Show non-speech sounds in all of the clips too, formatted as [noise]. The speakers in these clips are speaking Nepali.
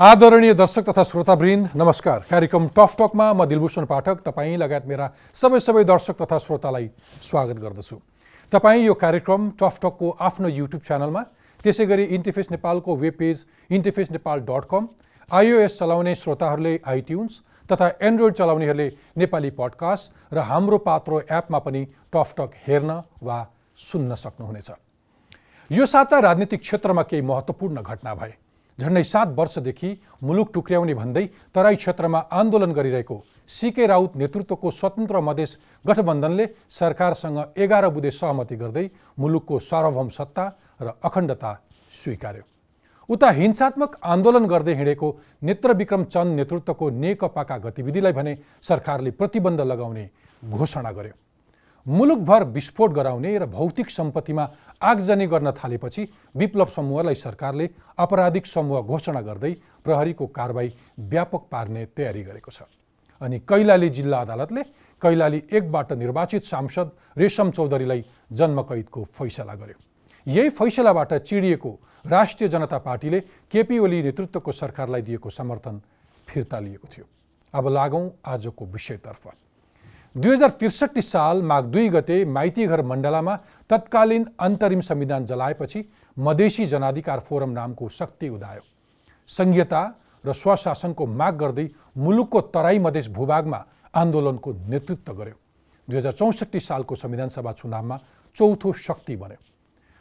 आदरणीय दर्शक तथा श्रोतावृन्द नमस्कार। कार्यक्रम टफ टकमा म दिलभूषण पाठक तपाईँ लगायत मेरा सबै सबै दर्शक तथा श्रोतालाई स्वागत गर्दछु। तपाईँ यो कार्यक्रम टफ टकको आफ्नो युट्युब च्यानलमा त्यसै गरी इन्टिफेस नेपालको वेब पेज इन्टिफेस नेपाल डट कम आइओएस चलाउने श्रोताहरूले आइट्युन्स तथा एन्ड्रोइड चलाउनेहरूले नेपाली पडकास्ट र हाम्रो पात्रो एपमा पनि टफ टक हेर्न वा सुन्न सक्नुहुनेछ। यो साता राजनीतिक क्षेत्रमा केही महत्त्वपूर्ण घटना भए। झन्डै सात वर्षदेखि मुलुक टुक्र्याउने भन्दै तराई क्षेत्रमा आन्दोलन गरिरहेको सिके राउत नेतृत्वको स्वतन्त्र मधेस गठबन्धनले सरकारसँग एघार बुधे सहमति गर्दै मुलुकको सार्वभौम सत्ता र अखण्डता स्वीकार्यो। उता हिंसात्मक आन्दोलन गर्दै हिँडेको नेत्र विक्रम चन्द नेतृत्वको नेकपाका गतिविधिलाई भने सरकारले प्रतिबन्ध लगाउने घोषणा गर्यो। मुलुकभर विस्फोट गराउने र भौतिक सम्पत्तिमा आगजनी गर्न थालेपछि विप्लव समूहलाई सरकारले आपराधिक समूह घोषणा गर्दै प्रहरीको कारवाही व्यापक पार्ने तयारी गरेको छ। अनि कैलाली जिल्ला अदालतले कैलाली एकबाट निर्वाचित सांसद रेशम चौधरीलाई जन्मकैदको फैसला गर्यो। यही फैसलाबाट चिडिएको राष्ट्रिय जनता पार्टीले केपी ओली नेतृत्वको सरकारलाई दिएको समर्थन फिर्ता लिएको थियो। अब लागौँ आजको विषयतर्फ। दुई हजार त्रिसठी साल माघ दुई गते माइतीघर मण्डलामा तत्कालीन अन्तरिम संविधान जलाएपछि मधेसी जनाधिकार फोरम नामको शक्ति उदायो। सङ्घीयता र स्वशासनको माग गर्दै मुलुकको तराई मधेस भूभागमा आन्दोलनको नेतृत्व गर्यो। दुई हजार चौसठी सालको संविधान सभा चुनावमा चौथो शक्ति बन्यो।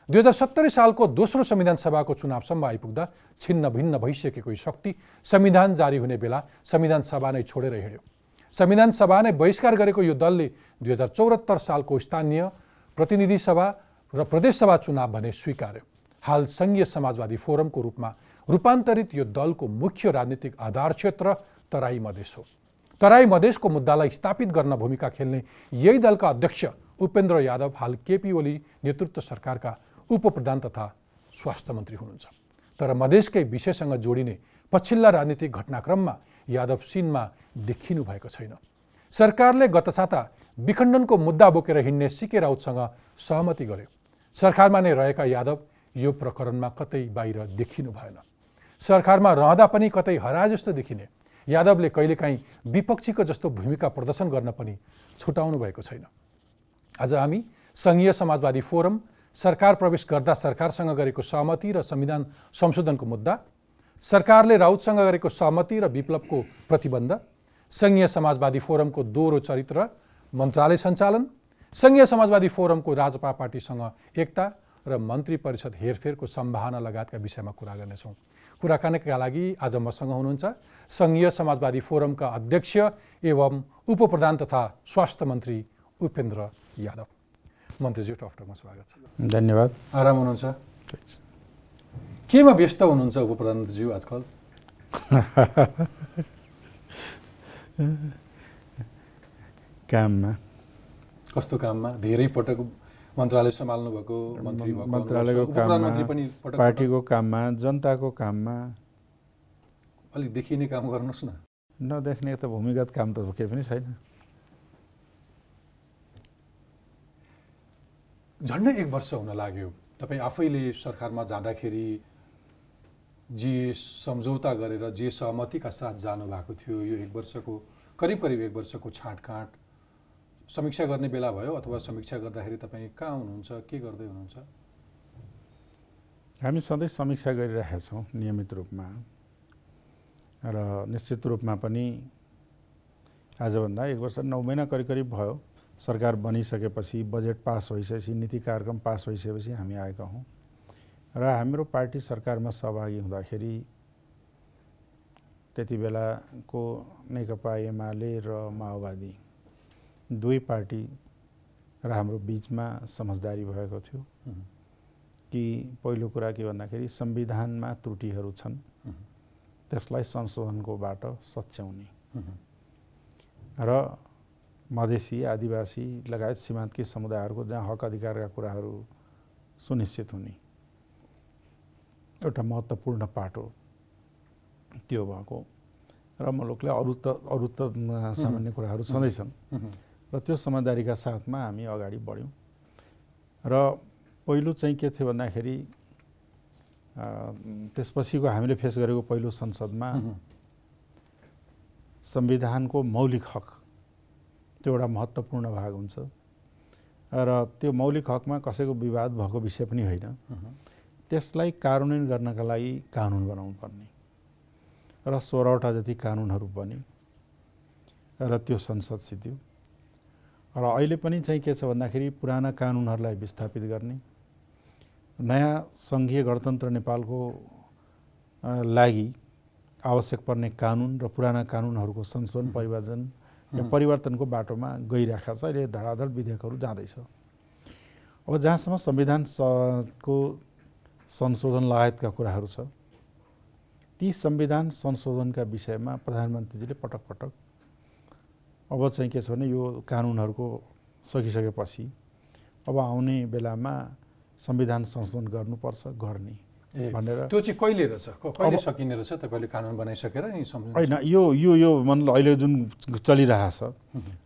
दुई हजार सत्तरी सालको दोस्रो संविधान सभाको चुनावसम्म आइपुग्दा छिन्न भिन्न भइसकेको शक्ति संविधान जारी हुने बेला संविधान सभा नै छोडेर हिँड्यो। संविधान सभा नै बहिष्कार गरेको यो दलले दुई हजार चौहत्तर सालको स्थानीय प्रतिनिधि सभा र प्रदेशसभा चुनाव भने स्वीकार्यो। हाल सङ्घीय समाजवादी फोरमको रूपमा रूपान्तरित यो दलको मुख्य राजनीतिक आधार क्षेत्र तराई मधेस हो। तराई मधेसको मुद्दालाई स्थापित गर्न भूमिका खेल्ने यही दलका अध्यक्ष उपेन्द्र यादव हाल केपी ओली नेतृत्व सरकारका उपप्रधान तथा स्वास्थ्य मन्त्री हुनुहुन्छ। तर मधेसकै विषयसँग जोडिने पछिल्ला राजनीतिक घटनाक्रममा यादव सिनमा देखिनु भएको छैन। सरकारले गत साता विखण्डनको मुद्दा बोकेर हिँड्ने सिके राउतसँग सहमति गर्यो। सरकारमा नै रहेका यादव यो प्रकरणमा कतै बाहिर देखिनु भएन। सरकारमा रहँदा पनि कतै हरा जस्तो देखिने। यादवले कहिलेकाहीँ विपक्षीको जस्तो भूमिका प्रदर्शन गर्न पनि छुटाउनु भएको छैन। आज हामी सङ्घीय समाजवादी फोरम सरकार प्रवेश गर्दा सरकारसँग गरेको सहमति र संविधान संशोधनको मुद्दा सरकारले राउतसँग गरेको सहमति र विप्लवको प्रतिबन्ध सङ्घीय समाजवादी फोरमको दोहोरो चरित्र मन्त्रालय सञ्चालन सङ्घीय समाजवादी फोरमको राजपा पार्टीसँग एकता र मन्त्री परिषद हेरफेरको सम्भावना लगायतका विषयमा कुरा गर्नेछौँ। कुराकानीका लागि आज मसँग हुनुहुन्छ सङ्घीय समाजवादी फोरमका अध्यक्ष एवं उपप्रधान तथा स्वास्थ्य मन्त्री उपेन्द्र यादव। मन्त्रीज्यू टकटकमा स्वागत छ। धन्यवाद। आराम हुनुहुन्छ? केमा व्यस्त हुनुहुन्छ उपप्रधानज्यू आजकल काममा कस्तो काममा धेरै पटक मन्त्रालय सम्हाल्नु भएको मन्त्री मन्त्रालयको काममा पार्टीको काममा जनताको काममा अलिक देखिने काम गर्नुहोस् न नदेख्ने त भूमिगत काम त केही पनि छैन झन्डै एक वर्ष हुन लाग्यो तपाईँ आफैले सरकारमा जाँदाखेरि जे सम्झौता गरेर जे सहमतिका साथ जानुभएको थियो यो एक वर्षको करिब करिब एक वर्षको छाँटकाँट समीक्षा गर्ने बेला भयो अथवा समीक्षा गर्दाखेरि तपाईँ कहाँ हुनुहुन्छ के गर्दै हुनुहुन्छ? हामी सधैँ समीक्षा गरिरहेका छौँ नियमित रूपमा र निश्चित रूपमा पनि आजभन्दा एक वर्ष नौ महिना करिब करिब भयो। सरकार बनिसकेपछि बजेट पास भइसकेपछि नीति कार्यक्रम पास भइसकेपछि हामी आएका हौँ। र हाम्रो पार्टी सरकारमा सहभागी हुँदाखेरि त्यति बेलाको नेकपा एमाले र माओवादी दुई पार्टी र हाम्रो बिचमा समझदारी भएको थियो कि पहिलो कुरा के भन्दाखेरि संविधानमा त्रुटिहरू छन्। त्यसलाई संशोधनको बाटो सच्याउने। र मधेसी आदिवासी लगायत सीमान्तकी समुदायहरूको जहाँ हक अधिकारका कुराहरू सुनिश्चित हुने। एउटा महत्त्वपूर्ण पाटो त्यो भएको र मुलुकले अरू त अरू त सामान्य कुराहरू छँदैछन्। र त्यो समझदारीका साथमा हामी अगाडि बढ्यौँ। र पहिलो चाहिँ के थियो भन्दाखेरि त्यसपछिको हामीले फेस गरेको पहिलो संसदमा। संविधानको मौलिक हक त्यो एउटा महत्त्वपूर्ण भाग हुन्छ। र त्यो मौलिक हकमा कसैको विवाद भएको विषय पनि होइन। त्यसलाई कार्यान्वयन गर्नका लागि कानुन बनाउनु पर्ने र सोह्रवटा जति कानुनहरू बने र त्यो संसद सिद्धियो। र अहिले पनि चाहिँ के छ भन्दाखेरि पुराना कानुनहरूलाई विस्थापित गर्ने नयाँ सङ्घीय गणतन्त्र नेपालको लागि आवश्यक पर्ने कानुन र पुराना कानुनहरूको संशोधन परिवर्तन या मह्म। परिवर्तनको बाटोमा गइरहेको छ। अहिले धडाधड विधेयकहरू जाँदैछ। अब जहाँसम्म संविधान स- को संशोधन लगायतका कुराहरू छ। ती संविधान संशोधनका विषयमा प्रधानमन्त्रीजीले पटक पटक अब चाहिँ के छ भने यो कानुनहरूको सकिसकेपछि अब आउने बेलामा संविधान संशोधन गर्नुपर्छ गर्ने भनेर। त्यो चाहिँ कहिले रहेछ? कहिले सकिने रहेछ तपाईँले कानुन बनाइसकेर नि होइन यो यो यो मतलब अहिले जुन चलिरहेछ।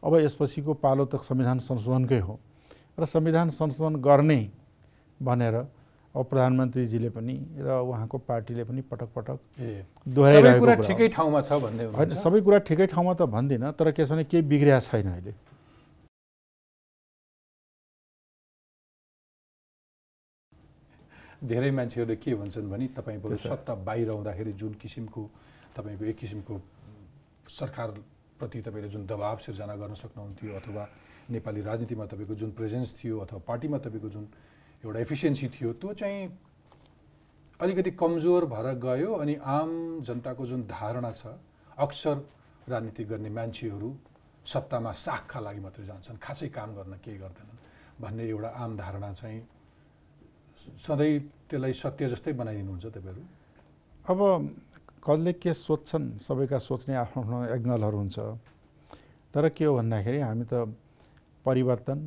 अब यसपछिको पालो त संविधान संशोधनकै हो। र संविधान संशोधन गर्ने भनेर अब प्रधानमन्त्रीजीले पनि र उहाँको पार्टीले पनि पटक पटक दोहोऱ्याइरहेको कुरा। ठिकै ठाउँमा छ भन्दै होइन सबै कुरा ठिकै ठाउँमा त भन्दिनँ तर के छ भने केही बिग्रिया छैन अहिले धेरै मान्छेहरूले के भन्छन् भने तपाईँ बरु त्यसो। सत्ता बाहिर आउँदाखेरि जुन किसिमको तपाईँको एक किसिमको सरकारप्रति तपाईँले जुन दबाव सिर्जना गर्न सक्नुहुन्थ्यो अथवा नेपाली राजनीतिमा तपाईँको जुन प्रेजेन्स थियो अथवा पार्टीमा तपाईँको जुन एउटा एफिसियन्सी थियो त्यो चाहिँ अलिकति कमजोर भएर गयो अनि आम जनताको जुन धारणा छ अक्सर राजनीति गर्ने मान्छेहरू सत्तामा साखका लागि मात्रै जान्छन् खासै काम गर्न केही गर्दैनन् भन्ने एउटा आम धारणा चाहिँ सधैँ त्यसलाई सत्य जस्तै बनाइदिनुहुन्छ तपाईँहरू? अब कसले के सोध्छन् सबैका सोच्ने आफ्नो आफ्नो एङ्गलहरू हुन्छ। तर के हो भन्दाखेरि हामी त परिवर्तन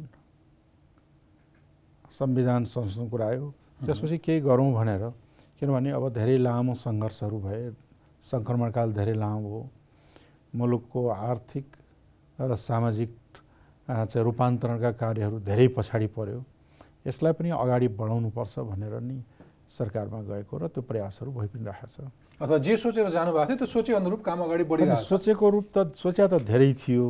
संविधान संशोधन कुरा आयो। त्यसपछि केही गरौँ भनेर किनभने अब धेरै लामो सङ्घर्षहरू भए सङ्क्रमणकाल धेरै लामो हो। मुलुकको आर्थिक र सामाजिक चाहिँ रूपान्तरणका कार्यहरू धेरै पछाडि पर्यो। यसलाई पनि अगाडि बढाउनुपर्छ भनेर नि सरकारमा गएको र त्यो प्रयासहरू भइ पनि रहेको छ। अथवा जे सोचेर जानुभएको थियो त्यो सोचे अनुरूप काम अगाडि बढिरहेको सोचेको रूप त सोच्या त धेरै थियो।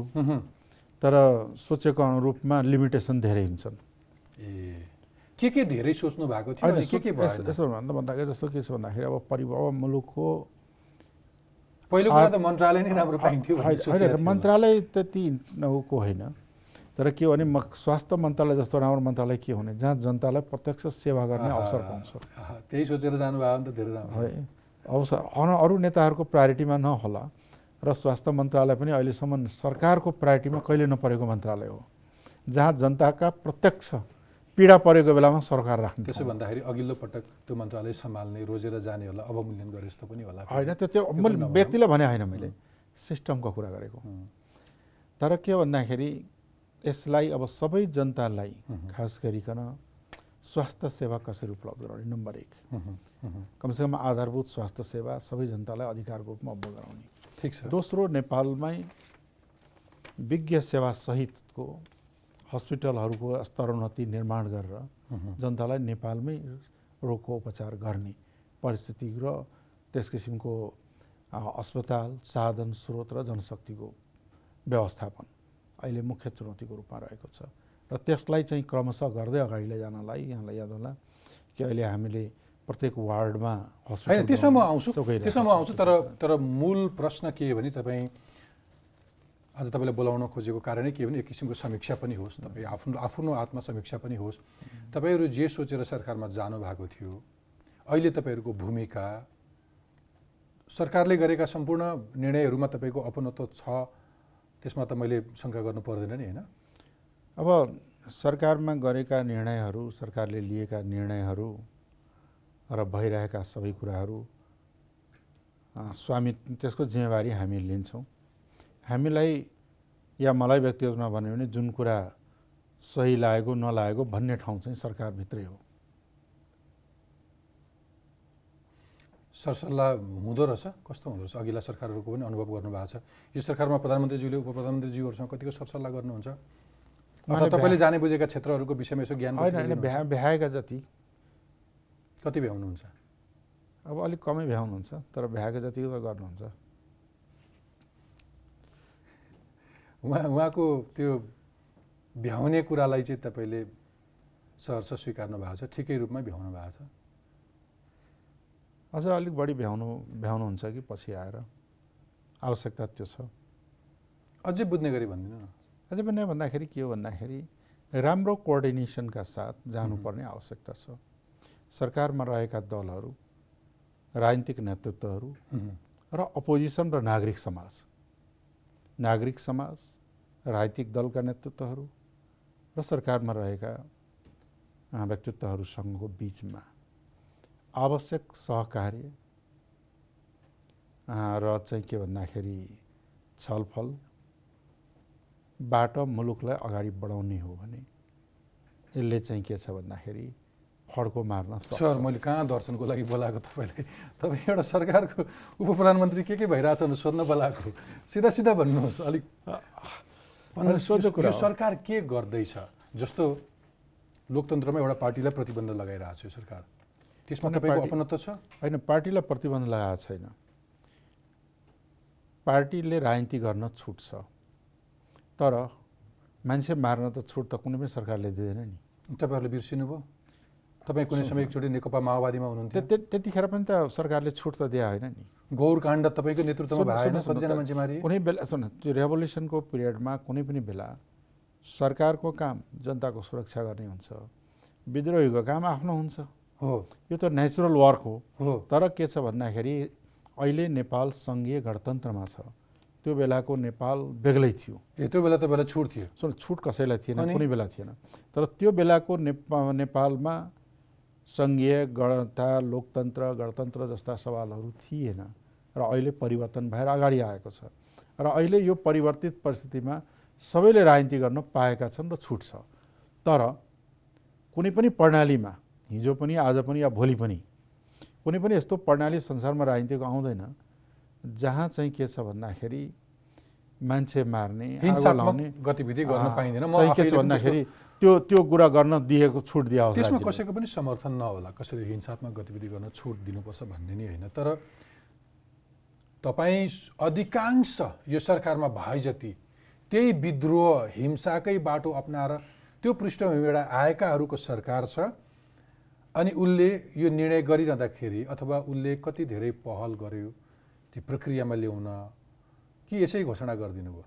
तर सोचेको अनुरूपमा लिमिटेसन धेरै हुन्छन्। ए। के के धेरै सोच्नु भएको थियो के के भयो यस- भन्दा भन्दाखेरि जस्तो के छ भन्दाखेरि अब परिवार अब मुलुकको पहिलो कुरा त मन्त्रालय नै राम्रो पाइन्थ्यो होइन, मन्त्रालय त्यति नहुको होइन। तर के भने म स्वास्थ्य मन्त्रालय जस्तो राम्रो मन्त्रालय के हुने? जहाँ जनतालाई प्रत्यक्ष सेवा गर्ने अवसर पाउँछ। त्यही सोचेर जानुभयो भने त धेरै राम्रो। है अवसर अरू नेताहरूको प्रायोरिटीमा नहोला। र स्वास्थ्य मन्त्रालय पनि अहिलेसम्म सरकारको प्रायोरिटीमा कहिले नपरेको मन्त्रालय हो। जहाँ जनताका प्रत्यक्ष पीडा परेको बेलामा सरकार राख्ने त्यसो। भन्दाखेरि अघिल्लो पटक त्यो मन्त्रालय सम्हाल्ने रोजेर जानेहरूलाई अवमूल्यन गरे जस्तो पनि होला। होइन त्यो त्यो मैले। व्यक्तिलाई भने होइन मैले। सिस्टमको कुरा गरेको। तर के भन्दाखेरि यसलाई अब सबै जनतालाई खास गरिकन स्वास्थ्य सेवा कसरी उपलब्ध गराउने नम्बर एक। कमसेकम आधारभूत स्वास्थ्य सेवा सबै जनतालाई अधिकारको रूपमा उपलब्ध गराउने। ठिक छ। दोस्रो नेपालमै विज्ञ सेवा सहितको हस्पिटलहरूको स्तरोन्नति निर्माण गरेर। जनतालाई नेपालमै रोगको उपचार गर्ने परिस्थिति र त्यस किसिमको अस्पताल साधन स्रोत र जनशक्तिको व्यवस्थापन अहिले मुख्य चुनौतीको रूपमा रहेको छ र त्यसलाई चाहिँ क्रमशः गर्दै अगाडि लैजानलाई यहाँलाई याद होला कि अहिले हामीले प्रत्येक वार्डमा हस्पिटल होइन त्यसमा म आउँछु त्यसमा म। आउँछु तर तर मूल प्रश्न के हो भने तपाईँ आज तपाईँलाई बोलाउन खोजेको कारणै के हो भने एक किसिमको समीक्षा पनि होस्। तपाईँ आफ्नो आफ्नो आत्मसमीक्षा पनि होस्। तपाईँहरू जे सोचेर सरकारमा जानुभएको थियो अहिले तपाईँहरूको भूमिका सरकारले गरेका सम्पूर्ण निर्णयहरूमा तपाईँको अपनत्व छ त्यसमा त मैले शङ्का गर्नु पर्दैन नि होइन? अब सरकारमा गरेका निर्णयहरू सरकारले लिएका निर्णयहरू र भइरहेका सबै कुराहरू अ, स्वामी त्यसको जिम्मेवारी हामी लिन्छौँ। हामीलाई या मलाई व्यक्तिगत रूपमा भन्यो भने जुन कुरा सही लागेको नलागेको भन्ने ठाउँ चाहिँ सरकारभित्रै हो। सरसल्लाह हुँदो रहेछ? कस्तो हुँदो रहेछ? अघिल्ला सरकारहरूको पनि अनुभव गर्नुभएको छ। यो सरकारमा प्रधानमन्त्रीज्यूले उप प्रधानमन्त्रीज्यूहरूसँग कतिको सरसल्लाह गर्नुहुन्छ? अथवा तपाईँले जाने बुझेका क्षेत्रहरूको विषयमा यसो ज्ञान होइन? भ्या भ्याएका जति। कति भ्याउनुहुन्छ? अब अलिक कमै भ्याउनुहुन्छ तर भ्याएका जतिको त गर्नुहुन्छ। उहाँ उहाँको त्यो भ्याउने कुरालाई चाहिँ तपाईँले सहर्ष स्वीकार्नु भएको छ ठिकै रूपमा भ्याउनु भएको छ? अझ अलिक बढी भ्याउनु भ्याउनुहुन्छ कि पछि आएर? आवश्यकता त्यो छ। अझै बुझ्ने गरी भनिदिनु न। अझै पनि भन्दाखेरि के हो भन्दाखेरि राम्रो कोअर्डिनेसनका साथ जानुपर्ने आवश्यकता छ। सरकारमा रहेका दलहरू राजनीतिक नेतृत्वहरू र अपोजिसन र नागरिक समाज। नागरिक समाज राजनीतिक दलका नेतृत्वहरू र सरकारमा रहेका व्यक्तित्वहरूसँगको बिचमा आवश्यक सहकार्य र चाहिँ के भन्दाखेरि छलफलबाट मुलुकलाई अगाडि बढाउने हो भने यसले चाहिँ के छ भन्दाखेरि फड्को मार्न सर मैले कहाँ दर्शनको लागि बोलाएको तपाईँलाई तपाईँ एउटा सरकारको उप प्रधानमन्त्री के के भइरहेछ भनेर सोध्न बोलाएको? सिधा सिधा भन्नुहोस् अलिक यो-। सरकार के गर्दैछ? जस्तो लोकतन्त्रमा एउटा पार्टीलाई प्रतिबन्ध लगाइरहेको छ यो सरकार। त्यसमा तपाईँको अपनत्व छ? होइन पार्टीलाई प्रतिबन्ध लगाएको छैन। पार्टीले राजनीति गर्न छुट छ तर मान्छे मार्न त छुट त कुनै पनि सरकारले दिँदैन नि। तपाईँहरूले बिर्सिनुभयो? तपाईँ कुनै समय एकचोटि नेकपा माओवादीमा हुनुहुन्थ्यो। त्य- त्य- त्यतिखेर पनि त सरकारले छुट त दिए होइन नि। गौर काण्ड तपाईँको नेतृत्वमा भएन त- मान्छे मारिए कुनै बेला सुन त्यो रेभोल्युसनको पिरियडमा कुनै पनि बेला सरकारको काम जनताको सुरक्षा गर्ने हुन्छ। विद्रोहीको काम आफ्नो हुन्छ। हो। यो त नेचुरल वर्क हो। तर के छ भन्दाखेरि अहिले नेपाल सङ्घीय गणतन्त्रमा छ। त्यो बेलाको नेपाल बेग्लै थियो। ए त्यो बेला तपाईँलाई छुट थियो। सुन छुट कसैलाई थिएन? कुनै बेला थिएन। तर त्यो बेलाको नेपा नेपालमा सङ्घीय गणता लोकतन्त्र गणतन्त्र जस्ता सवालहरू थिएन र अहिले परिवर्तन भएर अगाडि आएको छ र अहिले यो परिवर्तित परिस्थितिमा सबैले राजनीति गर्न पाएका छन् र छुट छ। तर कुनै पनि प्रणालीमा हिजो पनि आज पनि या भोलि पनि कुनै पनि यस्तो प्रणाली संसारमा राजनीतिको आउँदैन जहाँ चाहिँ के छ भन्दाखेरि मान्छे मार्ने गतिविधि गर्न पाइँदैन। त्यो त्यो कुरा गर्न दिएको छुट त्यसको- त्यसमा। कसैको पनि समर्थन नहोला कसैले हिंसात्मक गतिविधि गर्न छुट दिनुपर्छ भन्ने नि होइन तर तपाईँ अधिकांश यो सरकारमा भए जति त्यही विद्रोह हिंसाकै बाटो अप्नाएर त्यो पृष्ठभूमिबाट आएकाहरूको सरकार छ अनि उसले यो निर्णय गरिरहँदाखेरि अथवा उसले कति धेरै पहल गर्यो त्यो प्रक्रियामा ल्याउन कि यसै घोषणा गरिदिनु भयो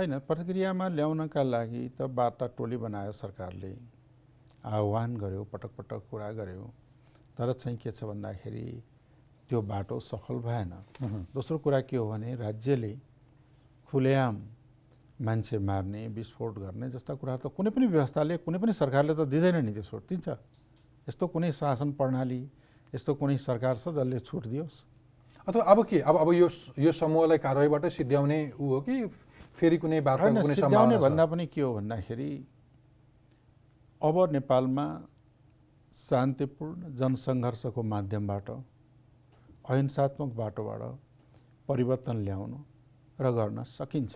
होइन प्रक्रियामा ल्याउनका लागि त वार्ता टोली बनायो सरकारले। आह्वान गर्यो पटक पटक कुरा गर्यो। तर चाहिँ के छ भन्दाखेरि त्यो बाटो सफल भएन। दोस्रो कुरा के हो भने राज्यले खुलेआम मान्छे मार्ने विस्फोट गर्ने जस्ता कुराहरू त कुनै पनि व्यवस्थाले कुनै पनि सरकारले त दिँदैन नि त्यो छुट दिन्छ। यस्तो कुनै शासन प्रणाली यस्तो कुनै सरकार छ जसले छुट दियोस्। अथवा अब के? अब अब यो यो समूहलाई कारवाहीबाट सिद्ध्याउने ऊ हो कि फेरि कुनै वार्ता होइन कुनै सिद्ध्याउने सम्भावना छ? भन्दा पनि के हो भन्दाखेरि अब नेपालमा शान्तिपूर्ण जनसङ्घर्षको माध्यमबाट अहिंसात्मक बाटोबाट परिवर्तन ल्याउन र गर्न सकिन्छ।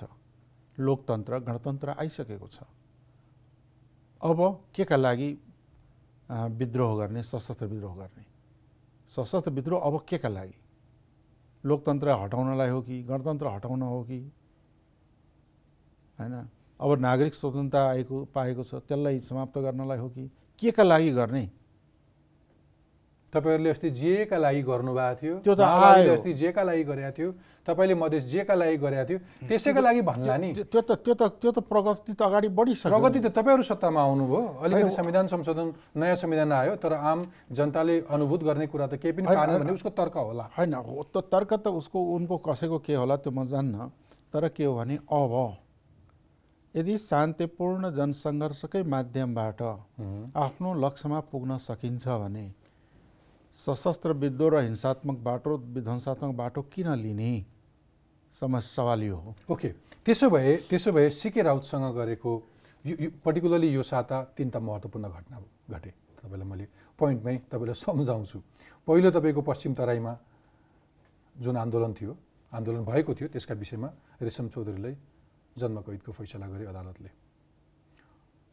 लोकतन्त्र गणतन्त्र आइसकेको छ। अब के का लागि विद्रोह गर्ने सशस्त्र विद्रोह गर्ने? सशस्त्र विद्रोह अब के का लागि? लोकतन्त्र हटाउनलाई हो कि गणतन्त्र हटाउन हो कि होइन? अब नागरिक स्वतन्त्रता आएको पाएको छ त्यसलाई समाप्त गर्नलाई हो कि? के का लागि गर्ने? तपाईँहरूले अस्ति जेका लागि गर्नुभएको थियो? त्यो त। अस्ति जेका लागि गरेको थियो? तपाईँले मधेस जेका लागि गरेको थियो? त्यसैका लागि भन्ला नि। त्यो त त्यो त त्यो त प्रगति त अगाडि बढिसक्यो। प्रगति त तपाईँहरू सत्तामा आउनुभयो। अलिकति संविधान संशोधन नयाँ संविधान आयो तर आम जनताले अनुभूत गर्ने कुरा त केही पनि पाएन। भने उसको तर्क होला। होइन हो त तर्क त उसको उनको कसैको के होला त्यो म जान्न। तर के हो भने अब यदि शान्तिपूर्ण जनसङ्घर्षकै माध्यमबाट आफ्नो लक्ष्यमा पुग्न सकिन्छ भने सशस्त्र विद्रोह र हिंसात्मक बाटो विध्वंसात्मक बाटो किन लिने समस्या सवाल यो हो। ओके। त्यसो भए त्यसो भए सिके राउतसँग गरेको यो पर्टिकुलरली यो साता तिनवटा महत्त्वपूर्ण घटना घटे। तपाईँलाई मैले पोइन्टमै तपाईँलाई सम्झाउँछु। पहिलो तपाईँको पश्चिम तराईमा जुन आन्दोलन थियो आन्दोलन भएको थियो त्यसका विषयमा रेशम चौधरीलाई जन्मकैदको फैसला गरे अदालतले।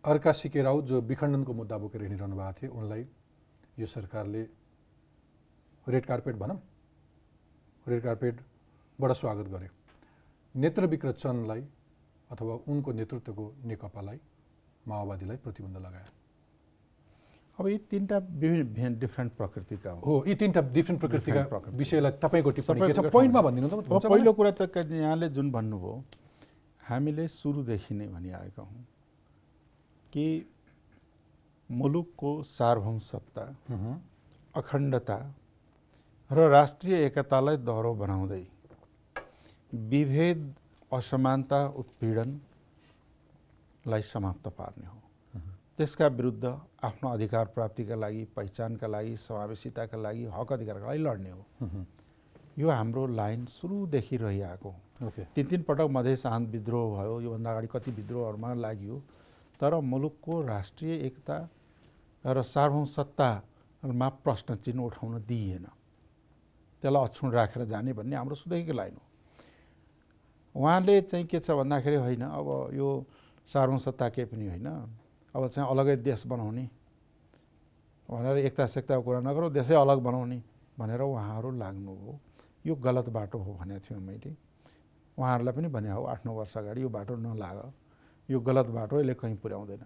अर्का सिके राउत जो विखण्डनको मुद्दा बोकेर हिँडिरहनु भएको थियो उनलाई यो सरकारले रेड कार्पेट भनौँ रेड कार्पेटबाट स्वागत गर्यो। नेत्र विक्रत चन्दलाई अथवा उनको नेतृत्वको नेकपालाई माओवादीलाई प्रतिबन्ध लगायो। अब यी तिनवटा विभिन्न डिफ्रेन्ट प्रकृतिका हो यी तिनवटा डिफ्रेन्ट प्रकृतिका। विषयलाई तपाईँको टिप्पणी के छ? सबैको पोइन्टमा भनिदिनु त पहिलो कुरा त यहाँले जुन भन्नुभयो हामीले सुरुदेखि नै भनिआएका हौँ कि मुलुकको सार्वभौम सत्ता। अखण्डता र राष्ट्रिय एकतालाई दह्रो बनाउँदै विभेद असमानता उत्पीडनलाई समाप्त पार्ने हो त्यसका विरुद्ध आफ्नो अधिकार प्राप्तिका लागि पहिचानका लागि समावेशिताका लागि हक अधिकारका लागि लड्ने हो। यो हाम्रो लाइन सुरुदेखि रहिआएको हो। ओके। तिन तिन पटक मधेस आन्द विद्रोह भयो योभन्दा अगाडि कति विद्रोहहरूमा लाग्यो। तर मुलुकको राष्ट्रिय एकता र सार्वभौम सत्तामा प्रश्न चिन्ह उठाउन दिइएन। त्यसलाई अक्षुण राखेर जाने भन्ने हाम्रो सुदैको लाइन हो। उहाँले चाहिँ के छ भन्दाखेरि होइन अब यो सार्वभौम सत्ता केही पनि होइन अब चाहिँ अलगै देश बनाउने भनेर एकता सेक्ताको कुरा नगरौँ देशै अलग बनाउने भनेर उहाँहरू लाग्नुभयो। यो गलत बाटो हो भनेको थियो मैले। उहाँहरूलाई पनि भने हो आठ नौ वर्ष अगाडि यो बाटो नलाग। यो गलत बाटो यसले कहीँ पुर्याउँदैन।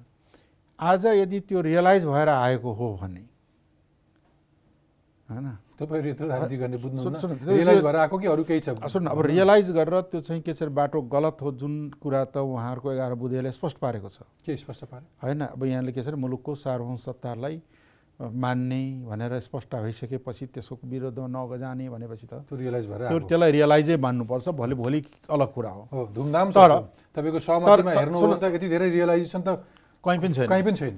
आज यदि त्यो रियलाइज भएर आएको हो भने होइन? तपाईँहरू यत्रो राजनीति गर्ने बुझ्नु सुन- सुन, त्यो- रियलाइज भएर आएको कि अरू केही छ? सुन अब रियलाइज गरेर त्यो चाहिँ के छ बाटो गलत हो जुन कुरा त उहाँहरूको एघार बुधेले स्पष्ट पारेको छ। के स्पष्ट पारे? होइन अब यहाँले के छ मुलुकको सार्वभौम सत्तालाई अ, मान्ने भनेर स्पष्ट भइसकेपछि त्यसको विरोधमा नगजाने भनेपछि त त्यो रियलाइज भएर त्यो त्यसलाई रियलाइजै मान्नुपर्छ। भोलि भोलि अलग कुरा हो। धुमधाम तर-। तपाईँको सहमतिमा हेर्नु यति धेरै रियलाइजेसन त कहीँ पनि छैन। कहीँ पनि छैन।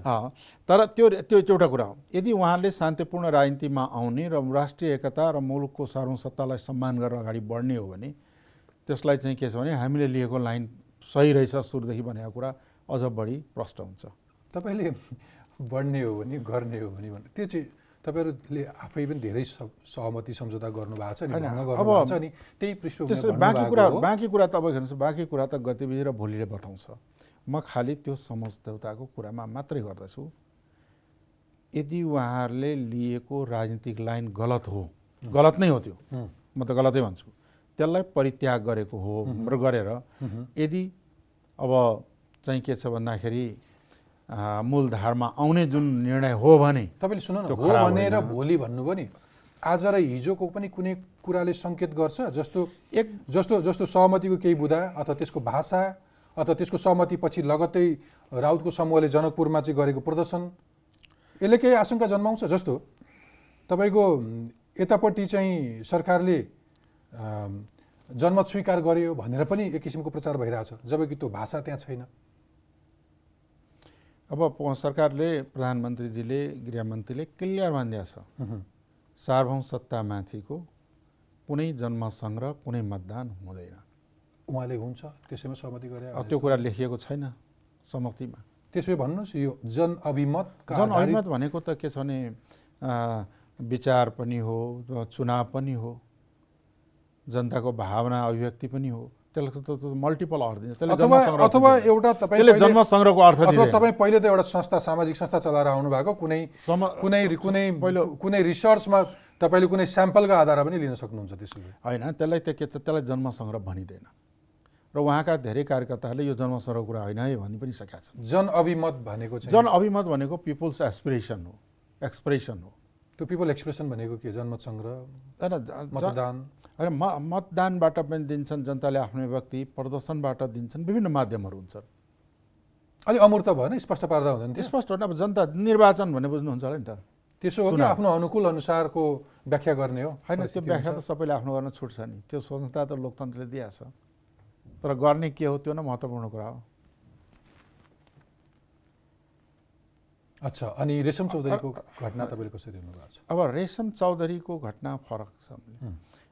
तर त्यो त्यो एउटा कुरा हो। यदि उहाँले शान्तिपूर्ण राजनीतिमा आउने र राष्ट्रिय एकता र मुलुकको सार्वभौम सत्तालाई सम्मान गरेर अगाडि बढ्ने हो भने त्यसलाई चाहिँ के छ भने हामीले लिएको लाइन सही रहेछ सुरुदेखि भनेको कुरा अझ बढी प्रष्ट हुन्छ। तपाईँले बढ्ने हो भने गर्ने हो भने त्यो चाहिँ तपाईँहरूले आफै पनि धेरै सहमति सम्झौता गर्नुभएको छ नि गर्नुभएको छ अनि त्यही पृष्ठभूमिमा त्यसो बाँकी कुरा। बाँकी कुरा तपाईँ हेर्नुहोस् बाँकी कुरा त गतिविधि र भोलिले बताउँछ। म खालि त्यो सम्झौताको कुरामा मात्रै गर्दछु। यदि उहाँहरूले लिएको राजनीतिक लाइन गलत हो गलत नै हो त्यो। म त गलतै भन्छु। त्यसलाई परित्याग गरेको हो र गरेर यदि अब चाहिँ के छ भन्दाखेरि मूलधारमा आउने जुन निर्णय हो भने तपाईँले सुन्नु न त्यो हो भनेर। भोलि भन्नुभयो नि आज र हिजोको पनि कुनै कुराले सङ्केत गर्छ? जस्तो एक जस्तो जस्तो सहमतिको केही बुदा अथवा त्यसको भाषा अथवा त्यसको सहमतिपछि लगत्तै राउतको समूहले जनकपुरमा चाहिँ गरेको प्रदर्शन यसले केही आशंका जन्माउँछ? जस्तो तपाईँको यतापट्टि चाहिँ सरकारले अम, जनमत स्वीकार गर्यो भनेर पनि एक किसिमको प्रचार भइरहेछ जबकि त्यो भाषा त्यहाँ छैन। अब सरकारले प्रधानमन्त्रीजीले गृहमन्त्रीले क्लियर भनिदिएको छ सार्वभौम सत्तामाथिको कुनै जन्म सङ्ग्रह कुनै मतदान हुँदैन। उहाँले हुन्छ त्यसैमा सहमति गरे त्यो कुरा लेखिएको छैन सम्मतिमा त्यसो भन्नुहोस् यो जन अभिमतका आधारित- जनअभिमत भनेको त के छ भने विचार पनि हो चुनाव पनि हो जनताको भावना अभिव्यक्ति पनि हो। त्यसलाई त मल्टिपल अर्थ दिन्छ। त्यसले अथवा। एउटा तपाईँ त्यसले पहिले- जन्म सङ्ग्रहको अर्थ अथवा तपाईँ पहिले त एउटा संस्था सामाजिक संस्था चलाएर आउनु भएको कुनै कुनै कुनै पहिलो- कुनै रिसर्चमा तपाईँले कुनै स्याम्पलको आधार पनि लिन सक्नुहुन्छ त्यसो भए होइन त्यसलाई त के छ त्यसलाई जन्म सङ्ग्रह भनिँदैन। र उहाँका धेरै कार्यकर्ताहरूले यो जन्म सङ्ग्रह कुरा होइन है भनि पनि सकेका छन्। जन अभिमत भनेको चाहिँ जन अभिमत भनेको पिपुल्स एस्पिरेसन हो एक्सप्रेसन हो। त्यो पिपल एक्सप्रेसन भनेको के जनमत सङ्ग्रह होइन मतदान। होइन म मतदानबाट पनि दिन्छन् जनताले आफ्नो व्यक्ति प्रदर्शनबाट दिन्छन् विभिन्न माध्यमहरू हुन्छन्। अलिक अमूर्त भएन? स्पष्ट पार्दा हुँदैन स्पष्ट हो नि अब जनता निर्वाचन भने बुझ्नुहुन्छ होला नि त। त्यसो हो कि। आफ्नो अनुकूल अनुसारको व्याख्या गर्ने हो? होइन त्यो व्याख्या त। सबैले आफ्नो गर्न छुट्छ नि। त्यो स्वतन्त्रता त लोकतन्त्रले दिएको छ तर गर्ने के हो त्यो नै महत्त्वपूर्ण कुरा हो। अच्छा अनि रेशम चौधरीको घटना तपाईँले कसरी हेर्नु भएको छ अब रेशम चौधरीको घटना फरक छ।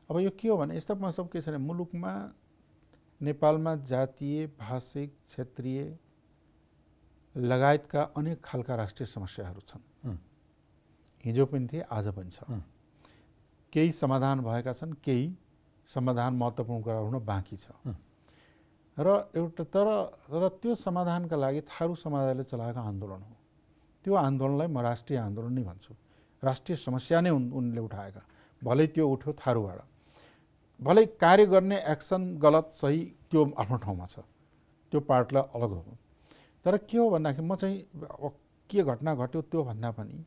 अब यो के हो भने यस्तो मतलब के छ भने मुलुकमा नेपालमा जातीय भाषिक क्षेत्रीय लगायतका अनेक खालका राष्ट्रिय समस्याहरू छन्। हिजो पनि थिए आज पनि छ। केही समाधान भएका छन् केही समाधान महत्त्वपूर्ण कुरा हुन बाँकी छ। र एउटा तर तर त्यो समाधानका लागि थारू समुदायले चलाएको आन्दोलन हो त्यो आन्दोलनलाई म राष्ट्रिय आन्दोलन नै भन्छु। राष्ट्रिय समस्या नै उन उनले उठाएका। भलै त्यो उठ्यो थारूबाट। भलै कार्य गर्ने एक्सन गलत सही त्यो आफ्नो ठाउँमा छ। त्यो पार्टलाई अलग हो। तर के हो भन्दाखेरि म चाहिँ के घटना घट्यो त्यो भन्दा पनि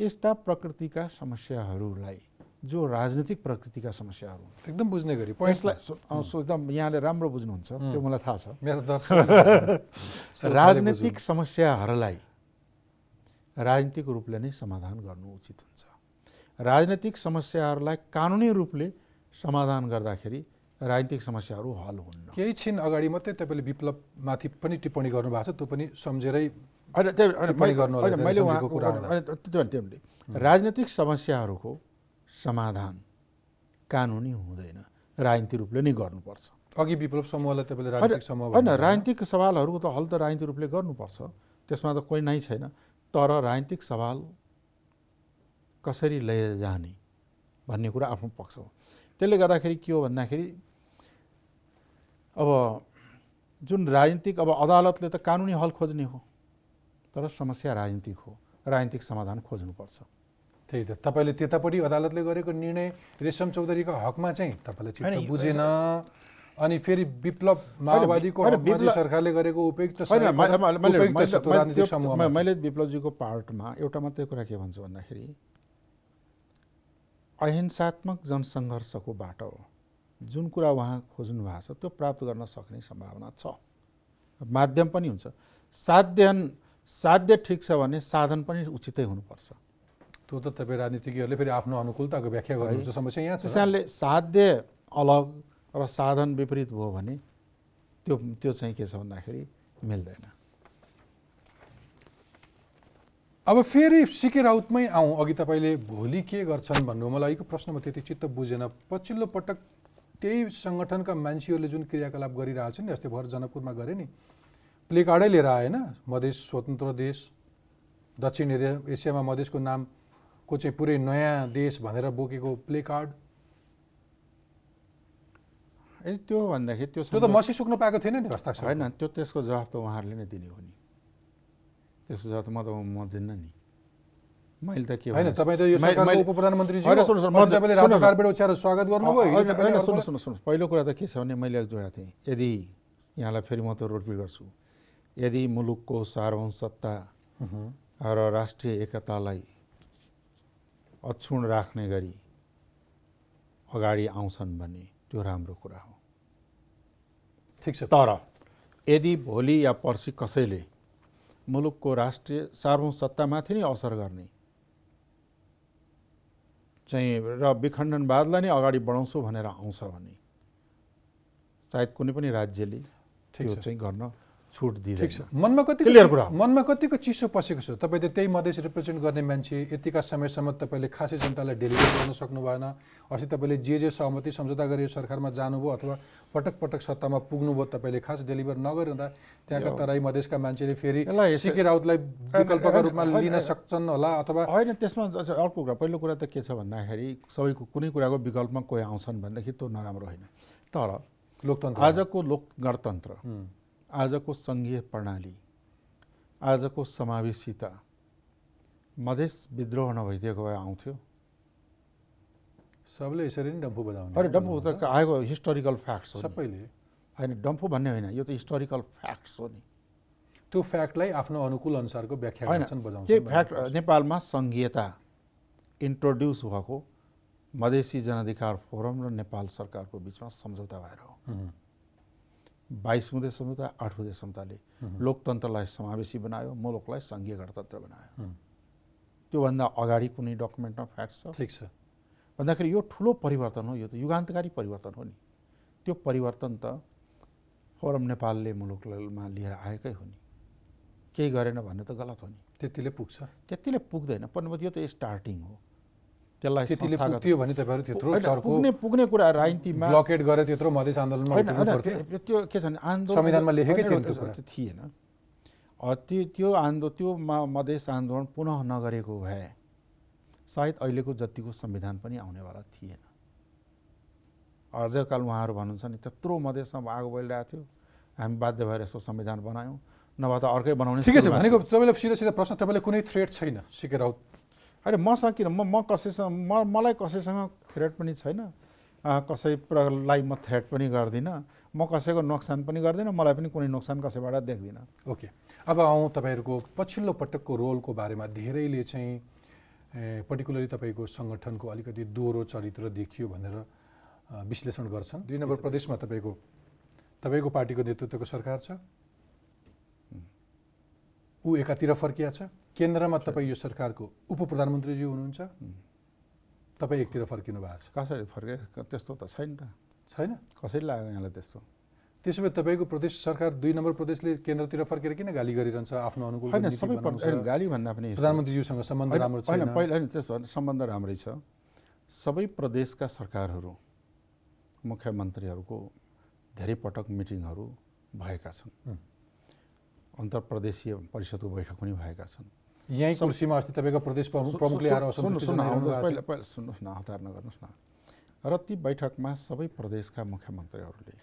यस्ता प्रकृतिका समस्याहरूलाई जो राजनीतिक प्रकृतिका समस्याहरू एकदम बुझ्ने गरी यसलाई एकदम यहाँले राम्रो बुझ्नुहुन्छ। त्यो मलाई थाहा छ। मेरो दर्शक [laughs] राजनीतिक समस्याहरूलाई राजनीतिक रूपले नै समाधान गर्नु उचित हुन्छ। राजनीतिक समस्याहरूलाई कानुनी रूपले समाधान गर्दाखेरि राजनीतिक समस्याहरू हल हुन्न। केही छिन अगाडि मात्रै तपाईँले विप्लवमाथि पनि टिप्पणी गर्नुभएको छ त्यो पनि सम्झेरै। राजनीतिक समस्याहरूको समाधान कानुनी हुँदैन राजनीतिक रूपले नै गर्नुपर्छ। अघि विप्लव समूहलाई तपाईँले राजनीतिक समूह होइन। राजनीतिक सवालहरूको त हल त राजनीतिक रूपले गर्नुपर्छ त्यसमा त कोही नै छैन। तर राजनीतिक सवाल कसरी लिएर जाने भन्ने कुरा आफ्नो पक्ष हो। त्यसले गर्दाखेरि के हो भन्दाखेरि अब जुन राजनीतिक अब अदालतले त कानुनी हल खोज्ने हो तर समस्या राजनीतिक हो। राजनीतिक समाधान खोज्नुपर्छ। त्यही त। तपाईँले त्यतापट्टि अदालतले गरेको निर्णय रेशम चौधरीको हकमा चाहिँ तपाईँले बुझेन। अनि फेरि विप्लव माओवादीको सरकारले गरेको उपयुक्त मैले- विप्लवजीको पार्टमा एउटा मात्रै कुरा के भन्छु भन्दाखेरि अहिंसात्मक जनसङ्घर्षको बाटो हो जुन कुरा उहाँ खोज्नु भएको छ त्यो प्राप्त गर्न सक्ने सम्भावना छ। माध्यम पनि हुन्छ। साध्य साध्य ठिक छ भने साधन पनि उचितै हुनुपर्छ। त्यो त तपाईँ राजनीतिज्ञहरूले फेरि आफ्नो अनुकूलताको व्याख्या गर्नुहुन्छ। समस्या यहाँ छ। साध्य अलग र साधन विपरीत भयो भने त्यो त्यो चाहिँ के छ भन्दाखेरि मिल्दैन। अब फेरि सिके राउतमै आउँ। अघि तपाईँले भोलि के गर्छन् भन्नु? मलाई अहिलेको प्रश्नमा त्यति चित्त बुझेन। पछिल्लो पटक त्यही सङ्गठनका मान्छेहरूले जुन क्रियाकलाप गरिरहेछन् नि अस्ति भर जनकपुरमा गरे नि प्ले कार्डै लिएर आएन मधेस स्वतन्त्र देश दक्षिण एसियामा मधेसको नामको चाहिँ पुरै नयाँ देश भनेर बोकेको प्ले कार्ड ए त्यो भन्दाखेरि त्यो त्यो त मसी सुक्न पाएको थिएन नि हस्ताक्षर होइन त्यो त्यसको जवाफ त उहाँहरूले नै दिने हो नि। त्यसको जवाफ त म त म दिन्न नि। मैले त के होइन तपाईँ त यो सरकारको उप प्रधानमन्त्री तपाईँले ओछ्याएर स्वागत गर्नुभयो सुन्नुहोस् सुन्नुहोस् पहिलो कुरा त के छ भने मैले जोडेको थिएँ। यदि यहाँलाई फेरि म त रोडपिट गर्छु। यदि मुलुकको सार्वभौमसत्ता उहुँ। र राष्ट्रिय एकतालाई अक्षुण राख्ने गरी अगाडि आउँछन् भने त्यो राम्रो कुरा हो। ठिक छ। तर यदि भोलि या पर्सि कसैले मुलुकको राष्ट्रिय सार्वभौमसत्तामाथि नै असर गर्ने चाहिँ र विखण्डनवादलाई नै अगाडि बढाउँछु भनेर आउँछ भने सायद कुनै पनि राज्यले त्यो चाहिँ गर्न छुट दिँदैन मनमा कतिको Clear कुरा हो। मनमा कतिको चिसो पसेको छ तपाईँले त्यही मधेस रिप्रेजेन्ट गर्ने मान्छे यतिका समयसम्म तपाईँले खासै जनतालाई डेलिभर गर्न सक्नु भएन अस्ति तपाईँले जे जे सहमति सम्झौता गरी सरकारमा जानुभयो अथवा पटक पटक सत्तामा पुग्नुभयो तपाईँले खास डेलिभर नगरिँदा त्यहाँका तराई मधेसका मान्छेले फेरि सिके राउतलाई विकल्पका रूपमा लिन। सक्छन् होला अथवा होइन त्यसमा अर्को कुरा पहिलो कुरा त के छ भन्दाखेरि सबैको कुनै कुराको विकल्पमा कोही आउँछन् भनेदेखि त्यो नराम्रो होइन तर लोकतन्त्र आजको लोक गणतन्त्र। आजको सङ्घीय प्रणाली आजको समावेशिता मधेस विद्रोह नभइदिएको भए आउँथ्यो। सबले यसरी नै डम्फु बजाउने। अरे डम्फु त आएको हिस्टोरिकल फ्याक्ट्स हो सबैले। होइन डम्फु भन्ने होइन यो त हिस्टोरिकल फ्याक्ट्स हो नि। त्यो फ्याक्टलाई आफ्नो अनुकूल अनुसारको व्याख्या के भन्ने फ्याक्ट। नेपालमा सङ्घीयता इन्ट्रोड्युस भएको मधेसी जनअधिकार फोरम र नेपाल सरकारको बिचमा सम्झौता भएर हुँ। बाइस हुँदै सम्झौता आठ हुँदै सम्झौताले लोकतन्त्रलाई समावेशी बनायो मुलुकलाई सङ्घीय गणतन्त्र बनायो। त्योभन्दा अगाडि कुनै डकुमेन्टमा फ्याक्ट छ? ठिक छ। भन्दाखेरि यो ठुलो परिवर्तन हो यो त युगान्तकारी परिवर्तन हो नि। त्यो परिवर्तन त फोरम नेपालले मुलुकमा लिएर आएकै हो नि। केही गरेन भन्ने त गलत हो नि। त्यतिले पुग्छ। त्यतिले पुग्दैन पनि यो त स्टार्टिङ हो। त्यसलाई त्यतिले पुग्थ्यो भने तपाईँहरू त्यत्रो पुग्ने पुग्ने कुरा राजनीतिमा ब्लकेट गरे त्यत्रो मधेस आन्दोलनमा त्यो के छ भने आन्दोलन संविधानमा लेखेकै थियो थिएन त्यो त्यो आन्दो त्यो मधेस आन्दोलन पुनः नगरेको भए सायद अहिलेको जतिको संविधान पनि आउनेवाला थिएन। अझकाल उहाँहरू भन्नुहुन्छ नि त्यत्रो मधेसमा आगो बलिरहेको थियो। हामी बाध्य भएर यसो संविधान बनायौँ। नभए त अर्कै बनाउने ठिकै छ भनेको तपाईँलाई सिधा सिधा प्रश्न तपाईँलाई कुनै थ्रेट छैन सिके राउत? होइन मसँग किन म म कसैसँग म मलाई कसैसँग थ्रेट पनि छैन। अँ, कसैलाई म थ्रेट पनि गर्दिनँ। म कसैको नोक्सान पनि गर्दिनँ मलाई पनि कुनै नोक्सान कसैबाट देख्दिनँ। ओके। अब आउँ तपाईँहरूको पछिल्लो पटकको रोलको बारेमा धेरैले चाहिँ पर्टिकुलरली तपाईँको सङ्गठनको अलिकति दोहोरो चरित्र देखियो भनेर विश्लेषण गर्छन्। दुई नम्बर प्रदेशमा तपाईँको तपाईँको पार्टीको नेतृत्वको सरकार छ। ऊ एकातिर फर्किया छ केन्द्रमा तपाईँ यो सरकारको उप प्रधानमन्त्रीज्यू हुनुहुन्छ तपाईँ एकतिर फर्किनु भएको छ। कसरी फर्के? त्यस्तो त छैन त। छैन? कसरी लाग्यो यहाँलाई त्यस्तो? त्यसो भए तपाईँको प्रदेश सरकार दुई नम्बर प्रदेशले केन्द्रतिर फर्केर किन गाली गरिरहन्छ आफ्नो अनुकूल होइन सबै गाली भन्दा पनि प्रधानमन्त्रीज्यूसँग सम्बन्ध राम्रो छैन। पहिला होइन त्यसो होइन, सम्बन्ध राम्रै छ। सबै प्रदेशका सरकारहरू मुख्यमन्त्रीहरूको धेरै पटक मिटिङहरू भएका छन्। हुँ। अन्तर्प्रदेशीय परिषदको बैठक पनि भएका छन्। यहीँ कुर्सीमा अस्ति तपाईँको प्रदेश प्रमुखले आएर पहिला सुन्नुहोस् न हतार नगर्नुहोस् न। र ती बैठकमा सबै प्रदेशका मुख्यमन्त्रीहरूले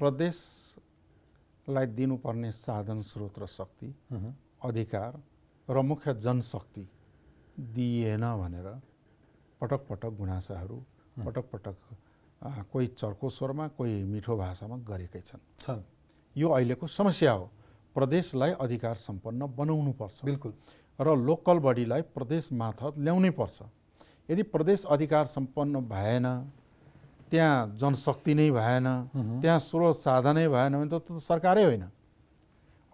प्रदेशलाई दिनुपर्ने साधन स्रोत र शक्ति अधिकार र मुख्य जनशक्ति दिइएन भनेर पटक पटक गुनासाहरू पटक पटक कोही चर्को स्वरमा कोही मिठो भाषामा गरेकै छन्। यो अहिलेको समस्या हो। प्रदेशलाई अधिकार सम्पन्न बनाउनु पर्छ। बिल्कुल। र लोकल बडीलाई प्रदेश मार्फत ल्याउनै पर्छ। यदि प्रदेश अधिकार सम्पन्न भएन त्यहाँ जनशक्ति नै भएन। त्यहाँ स्रोत साधनै भएन भने त त सरकारै होइन।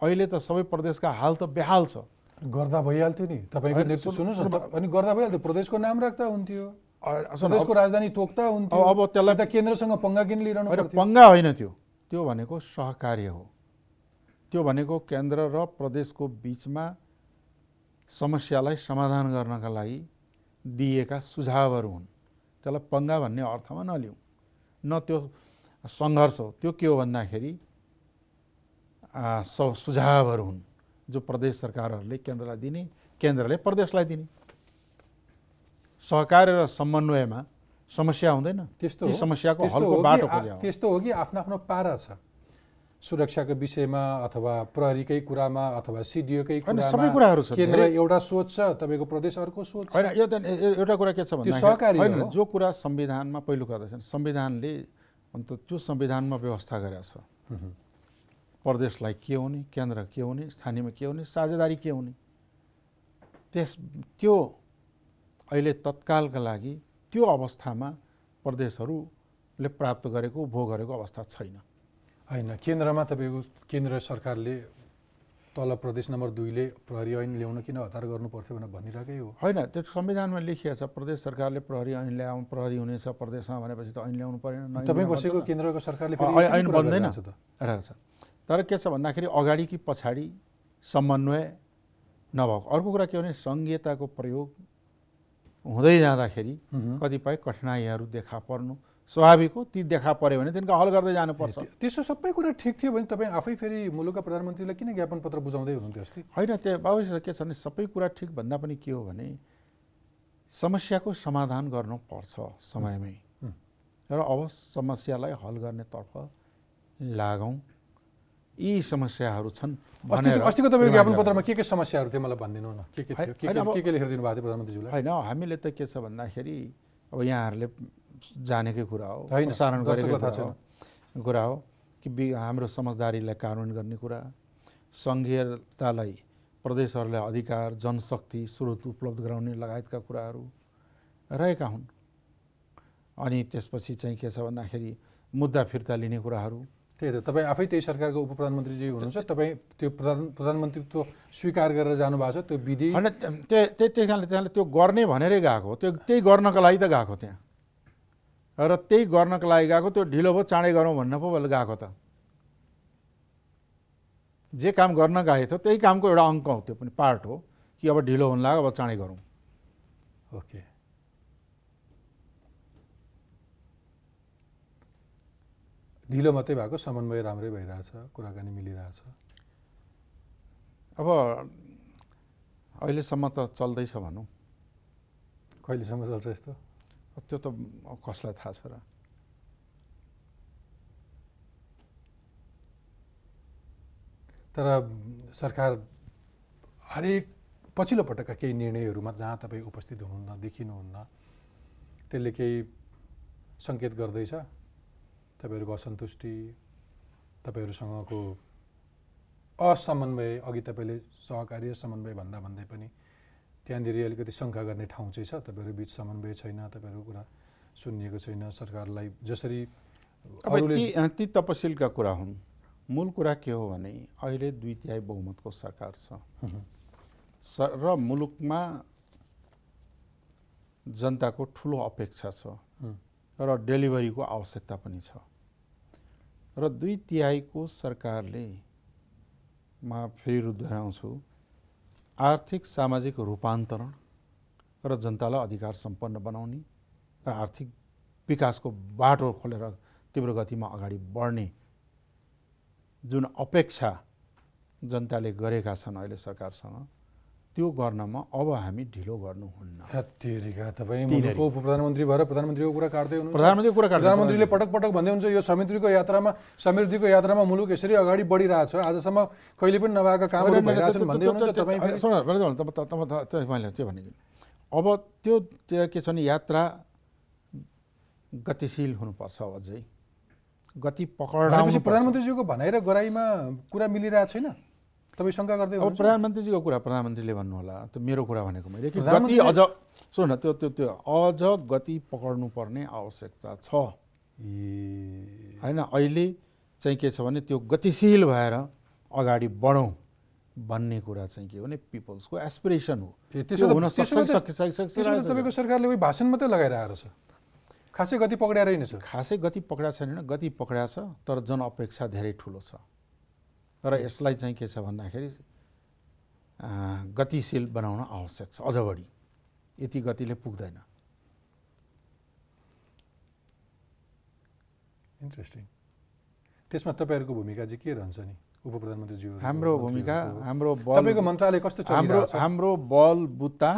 अहिले त सबै प्रदेशका हाल त बेहाल छ। गर्दा भइहाल्थ्यो नि। तपाईँको नेतृत्व सुन्नु- सुन्नुहोस् न। त- अनि गर्दा भइहाल्थ्यो। प्रदेशको नाम राख्दा हुन्थ्यो। प्रदेशको राजधानी तोक्दा हुन्थ्यो। अब- त्यसलाई- यता केन्द्रसँग पङ्गा किन लिइरहनु पङ्गा होइन त्यो। त्यो भनेको सहकार्य हो। त्यो भनेको केन्द्र र प्रदेशको बिचमा समस्यालाई समाधान गर्नका लागि दिएका सुझावहरू हुन्। त्यसलाई पङ्गा भन्ने अर्थमा नलिउँ। न त्यो सङ्घर्ष हो। त्यो के हो भन्दाखेरि स- सुझावहरू हुन् जो प्रदेश सरकारहरूले केन्द्रलाई दिने केन्द्रले प्रदेशलाई दिने। सहकार्य र समन्वयमा समस्या हुँदैन। त्यस्तो समस्याको हलको बाटो। त्यस्तो हो कि आफ्नो आफ्नो पारा छ। सुरक्षाको विषयमा अथवा प्रहरीकै कुरामा अथवा सिडिओकै सबै कुराहरू छ। केन्द्र एउटा सोच छ तपाईँको प्रदेश अर्को सोच होइन यो त एउटा कुरा के छ भन्दाखेरि सहकारी होइन। जो कुरा संविधानमा पहिलो कुरा छ संविधानले अन्त त्यो संविधानमा व्यवस्था गरेको छ। प्रदेशलाई के हुने केन्द्र के हुने स्थानीयमा के हुने साझेदारी के हुने? त्यस त्यो अहिले तत्कालका लागि त्यो अवस्थामा प्रदेशहरूले प्राप्त गरेको उपभोग गरेको अवस्था छैन। होइन केन्द्रमा तपाईँको केन्द्र सरकारले तल प्रदेश नम्बर दुईले प्रहरी ऐन ल्याउन किन हतार गर्नु पर्थ्यो भनेर भनिरहेकै हो? होइन त्यो संविधानमा लेखिएको छ प्रदेश सरकारले प्रहरी ऐन ल्याउ प्रहरी हुनेछ प्रदेशमा भनेपछि त ऐन ल्याउनु परेन तपाईँ बसेको। केन्द्रको सरकारले ऐन बन्दैन। छ। तर के छ भन्दाखेरि अगाडि कि पछाडि समन्वय नभएको। अर्को कुरा के भने सङ्घीयताको प्रयोग हुँदै जाँदाखेरि। कतिपय कठिनाइहरू देखा पर्नु स्वाभाविक हो ती देखा पर्यो भने तिनका हल गर्दै जानुपर्छ। त्य- त्यसो सबै कुरा ठिक थियो भने तपाईँ आफै फेरि मुलुकका प्रधानमन्त्रीलाई किन ज्ञापन पत्र बुझाउँदै हुनुहुन्थ्यो अस्ति? होइन त्यो अवश्य के छ भने सबै कुरा ठिक भन्दा पनि के हो भने समस्याको समाधान गर्नुपर्छ समयमै। र अब समस्यालाई हल गर्नेतर्फ लागौँ। यी समस्याहरू छन् अस्तिको तपाईँको ज्ञापन पत्रमा के के समस्याहरू थियो मलाई भनिदिनु न? के के थियो? के के के लेखेर दिनुभएको थियो प्रधानमन्त्रीज्यूलाई होइन हामीले त के छ भन्दाखेरि अब यहाँहरूले जानेकै कुरा हो होइन, प्रसारण गरेकै कुरा हो कि बि हाम्रो समझदारीलाई कार्यान्वयन गर्ने कुरा सङ्घीयतालाई प्रदेशहरूलाई अधिकार जनशक्ति स्रोत उपलब्ध गराउने लगायतका कुराहरू रहेका हुन्। अनि त्यसपछि चाहिँ के छ भन्दाखेरि मुद्दा फिर्ता लिने कुराहरू त्यही त। तपाईँ आफै त्यही सरकारको उप प्रधानमन्त्रीजी हुनुहुन्छ तपाईँ त्यो प्रधान प्रधानमन्त्रीत्व स्वीकार गरेर जानुभएको छ। त्यो विधि होइन त्यो त्यही त्यही कारणले त्यहाँले त्यो गर्ने भनेरै गएको। हो त्यो त्यही गर्नको लागि त गएको त्यहाँ। र त्यही गर्नको लागि गएको त्यो ढिलो भयो चाँडै गरौँ भन्न पो भएन गएको त। जे काम गर्न गएको थियो त्यही कामको एउटा अङ्क हो त्यो पनि पार्ट हो कि अब ढिलो हुन लाग्यो अब चाँडै गरौँ। ओके। ढिलो मात्रै भएको समन्वय राम्रै भइरहेछ कुराकानी मिलिरहेछ। अब अहिलेसम्म त चल्दैछ भनौँ। कहिलेसम्म चल्छ यस्तो? त्यो त कसलाई थाहा छ र? तर सरकार हरेक पछिल्लो पटकका केही निर्णयहरूमा जहाँ तपाईँ उपस्थित हुनुहुन्न देखिनुहुन्न त्यसले केही सङ्केत गर्दैछ? तपाईँहरूको असन्तुष्टि तपाईँहरूसँगको असमन्वय अघि तपाईँले सहकार्य समन्वय भन्दा भन्दै पनि त्यहाँनिर अलिकति शङ्का गर्ने ठाउँ चाहिँ छ। तपाईँहरू बिच समन्वय छैन तपाईँहरूको कुरा सुनिएको छैन। सरकारलाई जसरी ती तपसिलका कुरा हुन्। मूल कुरा के हो भने अहिले दुई तिहाई बहुमतको सरकार छ। र मुलुकमा जनताको ठुलो अपेक्षा छ। र डेलिभरीको आवश्यकता पनि छ। र दुई तिहाईको सरकारले मा फेरि दोहोऱ्याउँछु आर्थिक सामाजिक रूपान्तरण र जनतालाई अधिकार सम्पन्न बनाउने र आर्थिक विकासको बाटो खोलेर तीव्र गतिमा अगाडि बढ्ने जुन अपेक्षा जनताले गरेका छन् अहिले सरकारसँग त्यो गर्नमा अब हामी ढिलो गर्नुहुन्न। प्रधानमन्त्री भएर प्रधानमन्त्रीको कुरा काट्दै हुनुहुन्छ। प्रधानमन्त्री कुरा प्रधानमन्त्रीले पटक पटक भन्दै हुन्छ यो समितिको यात्रामा समृद्धिको यात्रामा मुलुक यसरी अगाडि बढिरहेछ आजसम्म कहिले पनि नभएका कामहरू भइरहेछन् भन्दै हुनुहुन्छ तपाईँ मैले त्यो भने अब त्यो के छ भने यात्रा गतिशील हुनुपर्छ अझै। गति पकडाउनु प्रधानमन्त्रीजीको भनाइ र गराइमा कुरा मिलिरहेको छैन? तपाईँ शङ्का गर्दै अब हुनुहुन्छ? प्रधानमन्त्रीजीको कुरा प्रधानमन्त्रीले भन्नु होला त्यो मेरो कुरा भनेको मैले कि गति अझ सुन न त्यो त्यो त्यो अझ गति पकड्नु पर्ने आवश्यकता छ। ए, होइन अहिले चाहिँ के छ भने त्यो गतिशील भएर अगाडि बढौँ भन्ने कुरा चाहिँ के हो भने पिपल्सको एसपिरेसन हो। त्यसो हुन तपाईँको सरकारले उही भाषण मात्रै लगाइरहेको छ। खासै गति पक्रिया रहेनछ खासै गति पक्रिया छैन गति पक्रिया छ तर जनअपेक्षा धेरै ठुलो छ। र यसलाई चाहिँ के छ भन्दाखेरि गतिशील बनाउन आवश्यक छ अझ बढी। यति गतिले पुग्दैन। इन्ट्रेस्टिङ त्यसमा तपाईँहरूको भूमिका चाहिँ के रहन्छ नि? उप प्रधानमन्त्रीज्यू हाम्रो भूमिका हाम्रो बल तपाईँको मन्त्रालय कस्तो हाम्रो हाम्रो बल बुत्ता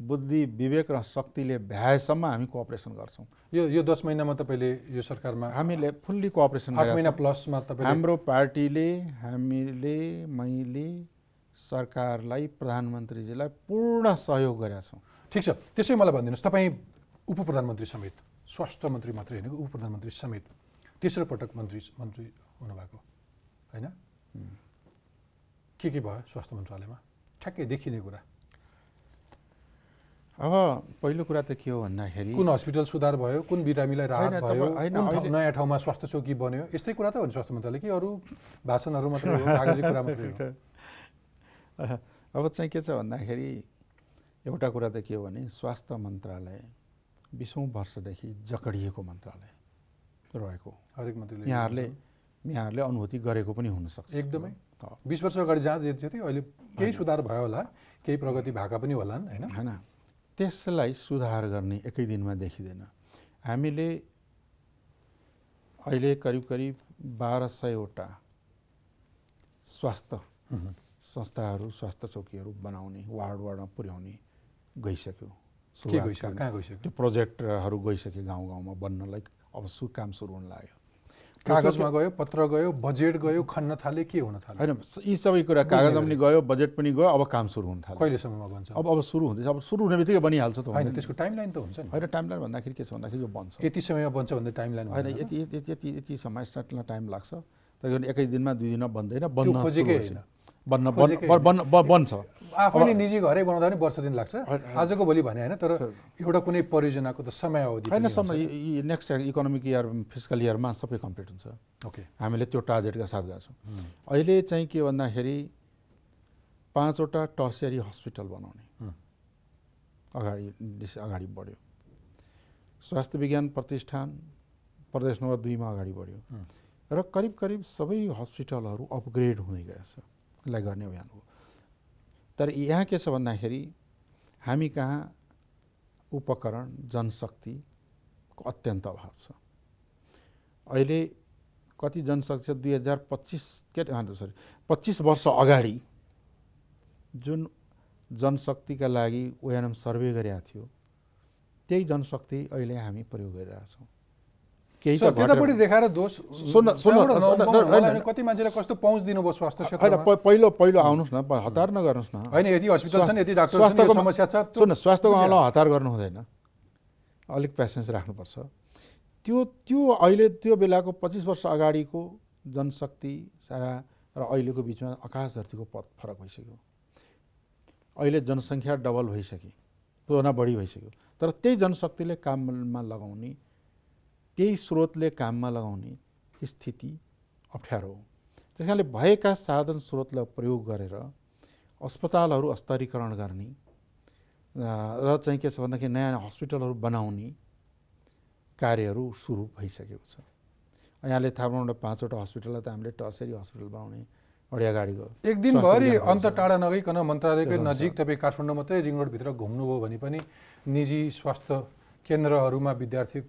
बुद्धि विवेक र शक्तिले भ्याएसम्म हामी कोअपरेसन गर्छौँ। यो यो दस महिनामा तपाईँले यो सरकारमा हामीले फुल्ली कोअपरेसन महिना प्लसमा छौँ। तपाईँले हाम्रो पार्टीले हामीले मैले सरकारलाई प्रधानमन्त्रीजीलाई पूर्ण सहयोग गरेका छौँ। ठिक छ। त्यसै मलाई भनिदिनुहोस् तपाईँ उप प्रधानमन्त्री समेत स्वास्थ्य मन्त्री मात्रै होइन उप प्रधानमन्त्री समेत तेस्रो पटक मन्त्री मन्त्री हुनुभएको होइन? के के भयो स्वास्थ्य मन्त्रालयमा? ठ्याक्कै देखिने कुरा। अब पहिलो कुरा त के हो भन्दाखेरि कुन हस्पिटल सुधार भयो कुन बिरामीलाई राहत भयो कुन नयाँ ठाउँमा स्वास्थ्य चौकी बन्यो यस्तै कुरा त हो नि स्वास्थ्य मन्त्रालय कि अरू भाषणहरू मात्रै हो [laughs] कागजी कुरा मात्रै हो? अब चाहिँ के छ भन्दाखेरि एउटा कुरा त के हो भने स्वास्थ्य मन्त्रालय बिसौँ वर्षदेखि जकडिएको मन्त्रालय रहेको हरेक मन्त्रीले यहाँहरूले यहाँहरूले अनुभूति गरेको पनि हुनसक्छ। एकदमै। बिस वर्ष अगाडि जहाँ जे थियो अहिले केही सुधार भयो होला केही प्रगति भएका पनि होलान् होइन? होइन। त्यसलाई सुधार गर्ने एकै दिनमा देखिँदैन। हामीले अहिले करिब करिब बाह्र सयवटा स्वास्थ्य। संस्थाहरू स्वास्थ्य चौकीहरू बनाउने वार्ड वार्डमा पुर्याउने गइसक्यो। त्यो प्रोजेक्टहरू गइसक्यो गाउँ गाउँमा बन्नलाई अब सु काम सुरु हुन लाग्यो। कागजमा गयो पत्र गयो बजेट गयो खन्न थाले के हुन थाल्यो होइन यी सबै कुरा कागजमा। पनि गयो बजेट पनि गयो अब काम सुरु हुन थाल्यो। कहिलेसम्ममा बन्छ अब अब सुरु हुँदैछ अब सुरु हुने बित्तिकै बनिहाल्छ त होइन त्यसको टाइमलाइन त हुन्छ नि। होइन टाइमलाइन भन्दाखेरि के छ भन्दाखेरि यो बन्छ। यति समयमा बन्छ भन्दा टाइमलाइन होइन यति यति यति यति समय स्टार्टमा टाइम लाग्छ। तर एकै दिनमा दुई दिनमा बन्दैन बन्न खोजेकै। बन्न बन्न बन्छ। आफैले निजी घरै बनाउँदा पनि वर्ष दिन लाग्छ। आजको भोलि भने होइन तर। एउटा कुनै परियोजनाको त समय अवधि होइन पनि सम्म हुन्छ। यी नेक्स्ट इकोनोमिक इयर फिजिकल इयरमा सबै कम्प्लिट हुन्छ। ओके हामीले त्यो टार्गेटका साथ गएको छौँ अहिले चाहिँ के भन्दाखेरि पाँचवटा टर्सियरी हस्पिटल बनाउने। अगाडि अगाडि बढ्यो। स्वास्थ्य विज्ञान प्रतिष्ठान प्रदेश नम्बर दुईमा अगाडि बढ्यो। र करिब करिब सबै हस्पिटलहरू अपग्रेड हुँदै गएछ। यसलाई गर्ने अभियान हो। तर यहाँ के छ भन्दाखेरि हामी कहाँ उपकरण जनशक्तिको अत्यन्त अभाव छ। अहिले कति जनशक्ति दुई हजार पच्चिस के सरी पच्चिस वर्ष अगाडि जुन जनशक्तिका लागि ओएनएम सर्वे गरेका थियो त्यही जनशक्ति अहिले हामी प्रयोग गरिरहेछौँ। केही बढी देखाएर दोष सुन्नु- सुन्नु- होइन, कति मान्छेलाई कस्तो पहुँच दिनुभयो स्वास्थ्य होइन क्षेत्रमा प- पहिलो पहिलो आउनुहोस् न हतार नगर्नुहोस् न होइन यति हस्पिटल छन् यति डाक्टर स्वास्थ्यको- समस्या छ सुन स्वास्थ्यको। मामला हतार गर्नु हुँदैन अलिक पेसेन्स राख्नुपर्छ त्यो त्यो अहिले त्यो बेलाको पच्चिस वर्ष अगाडिको जनशक्ति सारा र अहिलेको बिचमा आकाश धरतीको पथ फरक भइसक्यो अहिले जनसङ्ख्या डबल भइसक्यो त्योभन्दा बढी भइसक्यो तर त्यही जनशक्तिले काममा लगाउने त्यही स्रोतले काममा लगाउने स्थिति अप्ठ्यारो हो त्यस कारणले भएका साधन स्रोतलाई प्रयोग गरेर अस्पतालहरू स्तरीकरण गर्ने र चाहिँ के छ भन्दाखेरि नयाँ हस्पिटलहरू बनाउने कार्यहरू सुरु भइसकेको छ यहाँले थाहा पाउनु पाँचवटा हस्पिटललाई त हामीले टर्सरी हस्पिटल बनाउने अगाडि गयो एक दिनभरि अन्त टाढा नगइकन मन्त्रालयकै। नजिक तपाईँ काठमाडौँ मात्रै रिङ रोडभित्र घुम्नुभयो भने पनि निजी स्वास्थ्य केन्द्रहरूमा विद्यार्थी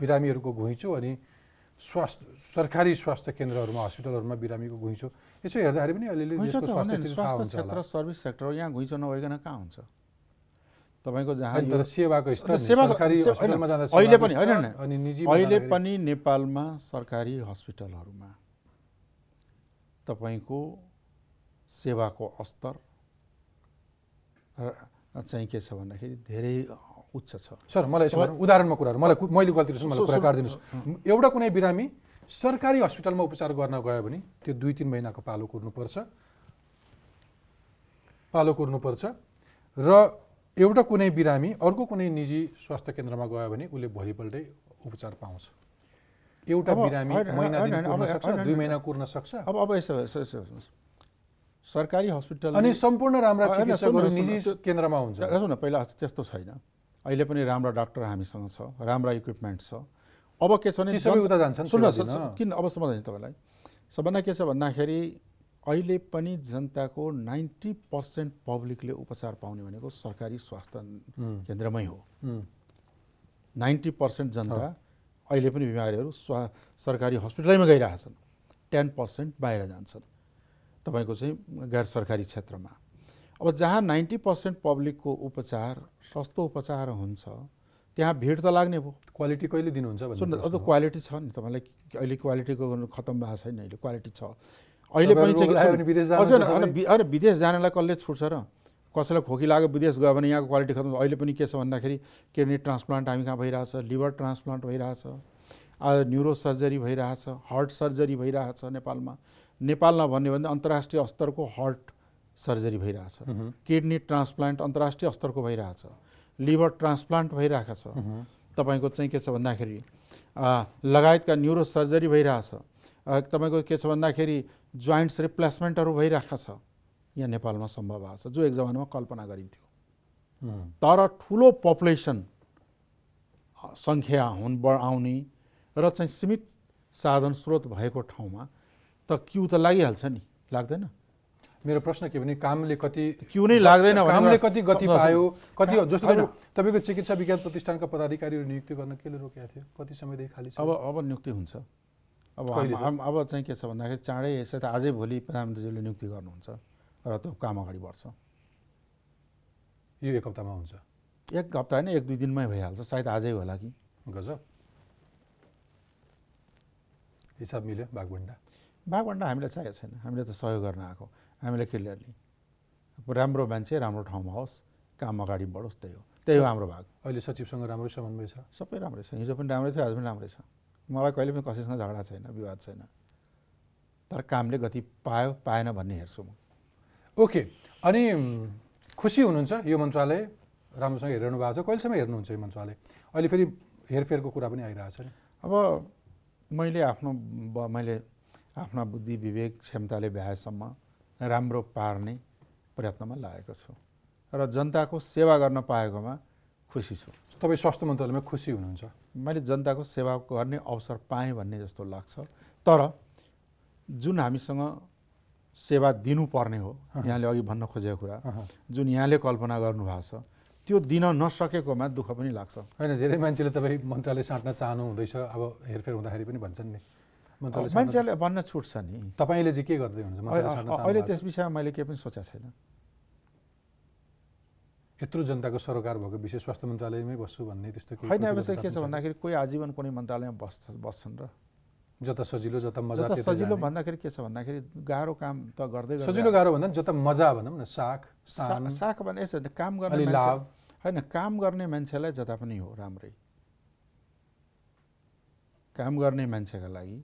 बिरामीहरूको घुइँचो अनि स्वास्थ्य सरकारी स्वास्थ्य केन्द्रहरूमा हस्पिटलहरूमा बिरामीको घुइँचो। यसो हेर्दाखेरि पनि अलिअलि स्वास्थ्य क्षेत्र सर्भिस सेक्टर यहाँ घुइँचो नभइकन कहाँ हुन्छ? तपाईँको जहाँ सेवाको अहिले पनि- होइन, अहिले पनि नेपालमा सरकारी हस्पिटलहरूमा तपाईँको सेवाको स्तर चाहिँ के छ भन्दाखेरि धेरै उच्च छ। सर मलाई यसो उदाहरणमा कुराहरू मलाई मैले गल्ती रहेछु मलाई कुरा काटिदिनुहोस् एउटा कुनै बिरामी सरकारी हस्पिटलमा उपचार गर्न गयो भने त्यो दुई तिन महिनाको पालो कुर्नुपर्छ। पालो कुर्नुपर्छ। र एउटा कुनै बिरामी अर्को कुनै निजी स्वास्थ्य केन्द्रमा गयो भने उसले भोलिपल्टै उपचार पाउँछ। एउटा बिरामी महिना दिन सक्छ दुई। महिना कुर्न सक्छ। अब अब यसो। सरकारी हस्पिटल अनि सम्पूर्ण राम्रा चिकित्सकहरू निजी केन्द्रमा हुन्छ। न पहिला त्यस्तो छैन। अहिले पनि राम्रा डाक्टर हामीसँग छ राम्रा इक्विपमेन्ट छ। अब के छ भने उता जान्छन् सुन्नु सेवा दिन। किन अब सम्झाउँछु तपाईँलाई। सबभन्दा के छ भन्दाखेरि अहिले पनि जनताको नाइन्टी पर्सेन्ट पब्लिकले उपचार पाउने भनेको सरकारी स्वास्थ्य केन्द्रमै हो। नाइन्टी पर्सेन्ट जनता अहिले पनि बिमारीहरू स्वा सरकारी हस्पिटलैमा गइरहेछन्। टेन पर्सेन्ट बाहिर जान्छन्। तपाईँको चाहिँ गैर सरकारी क्षेत्रमा। अब जहाँ नाइन्टी पर्सेन्ट पब्लिकको उपचार सस्तो उपचार हुन्छ त्यहाँ भिड त लाग्ने भयो। क्वालिटी कहिले दिनुहुन्छ हो। क्वालिटी छ नि तपाईँलाई अहिले क्वालिटीको खतम भएको छैन अहिले क्वालिटी छ। अहिले पनि भने विदेश जानलाई कसले छुट्छ र? कसैलाई खोकी लाग्यो विदेश गयो भने यहाँको क्वालिटी खतम अहिले पनि के छ भन्दाखेरि किडनी ट्रान्सप्लान्ट हामी कहाँ भइरहेछ लिभर ट्रान्सप्लान्ट भइरहेछ न्युरो सर्जरी भइरहेछ हार्ट सर्जरी भइरहेछ नेपालमा। नेपालमा भन्यो भने अन्तर्राष्ट्रिय स्तरको हार्ट सर्जरी भइरहेछ। किडनी ट्रान्सप्लान्ट अन्तर्राष्ट्रिय स्तरको भइरहेछ। लिभर ट्रान्सप्लान्ट भइरहेको छ। तपाईँको चाहिँ के छ भन्दाखेरि लगायतका न्युरो सर्जरी भइरहेछ। तपाईँको के छ भन्दाखेरि जोइन्ट्स रिप्लेसमेन्टहरू भइरहेको छ यहाँ नेपालमा सम्भव भएको छ। जो एक जमानामा कल्पना गरिन्थ्यो। तर ठुलो पपुलेसन सङ्ख्या हुन आउने र चाहिँ सीमित साधन स्रोत भएको ठाउँमा त क्यु त लागिहाल्छ नि। लाग्दैन? मेरो प्रश्न के भने कामले कति क्यु नै लाग्दैन भने कामले कति गति पायो? कति जस्तो तपाईँको चिकित्सा विज्ञान प्रतिष्ठानका पदाधिकारीहरू नियुक्ति गर्न केले रोकेको थियो कति समयदेखि खाली छ? अब अब नियुक्ति हुन्छ। अब अब चाहिँ के छ भन्दाखेरि चाँडै यसै त आजै भोलि प्रधानमन्त्रीज्यूले नियुक्ति गर्नुहुन्छ र त्यो काम अगाडि बढ्छ। यो एक हप्तामा हुन्छ। एक हप्ता होइन एक दुई दिनमै भइहाल्छ। सायद आजै होला कि। गजब। हिसाब मिल्यो भागभन्डा? भागभन्डा हामीलाई चाहिएको छैन। हामीले त सहयोग गर्न आएको। हामीले क्लियरली अब राम्रो मान्छे राम्रो ठाउँमा होस् काम अगाडि बढोस् त्यही हो। त्यही हो हाम्रो भाग। अहिले सचिवसँग राम्रो समन्वय छ? सबै राम्रै छ। हिजो पनि राम्रै थियो आज पनि राम्रै छ। मलाई कहिले पनि कसैसँग झगडा छैन विवाद छैन। तर कामले गति पायो पाएन भन्ने हेर्छु म। ओके। अनि खुसी हुनुहुन्छ? यो मन्त्रालय राम्रोसँग हेरिरहनु भएको छ। कहिलेसम्म हेर्नुहुन्छ यो मन्त्रालय? अहिले फेरि हेरफेरको कुरा पनि आइरहेको छ नि। अब मैले आफ्नो मैले आफ्ना बुद्धि विवेक क्षमताले भ्याएसम्म राम्रो पार्ने प्रयत्नमा लागेको छु। र जनताको सेवा गर्न पाएकोमा खुसी छु। तपाईँ स्वास्थ्य मन्त्रालयमा खुसी हुनुहुन्छ? मैले जनताको सेवा गर्ने अवसर पाएँ भन्ने जस्तो लाग्छ। तर जुन हामीसँग सेवा दिनुपर्ने हो यहाँले अघि भन्न खोजेको कुरा। जुन यहाँले कल्पना गर्नुभएको छ त्यो दिन नसकेकोमा दुःख पनि लाग्छ। होइन धेरै मान्छेले तपाईँ मन्त्रालय साट्न चाहनु हुँदैछ अब हेरफेर हुँदाखेरि पनि भन्छन् नि। मान्छेले भन्न छुट्छ नि। तपाईँले चाहिँ के गर्दै हुनुहुन्छ? अहिले? त्यस विषयमा मैले केही पनि सोचेको छैन। यत्रो जनताको सरोकार भएको विषय स्वास्थ्य मन्त्रालयमै बस्छु भन्ने त्यस्तो होइन अब के छ भन्दाखेरि कोही आजीवन कुनै मन्त्रालयमा बस्छ बस्छन् र। जता सजिलो जता मजा जता सजिलो। भन्दाखेरि के छ भन्दाखेरि गाह्रो काम त गर्दै सजिलो गाह्रो भन्दा जता मजा भनौँ न साख साख भने यसो काम गर्ने लाभ। होइन काम गर्ने मान्छेलाई जता पनि हो राम्रै। काम गर्ने मान्छेका लागि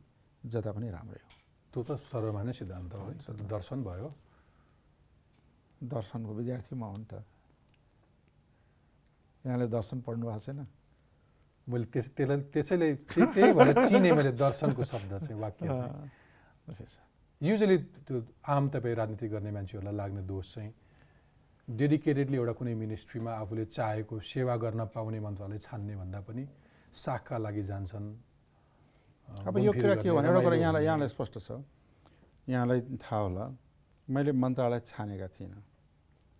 जता पनि राम्रै हो। त्यो त सर्वमान्य सिद्धान्त हो दर्शन भयो। दर्शनको विद्यार्थी म हो नि त। यहाँले दर्शन पढ्नु भएको छैन? मैले त्यस त्यसलाई त्यसैले त्यही भएर चिने मैले दर्शनको शब्द चाहिँ वाक्य चाहिँ। युजली त्यो आम तपाईँ राजनीति गर्ने मान्छेहरूलाई लाग्ने दोष चाहिँ डेडिकेटेडली एउटा कुनै मिनिस्ट्रीमा आफूले चाहेको सेवा गर्न पाउने मन्त्रालय छान्ने भन्दा पनि साखका लागि जान्छन्। अब यो कुरा के हो भने एउटा कुरा यहाँलाई। यहाँलाई स्पष्ट छ। यहाँलाई थाहा होला। मैले मन्त्रालय छानेका थिइनँ।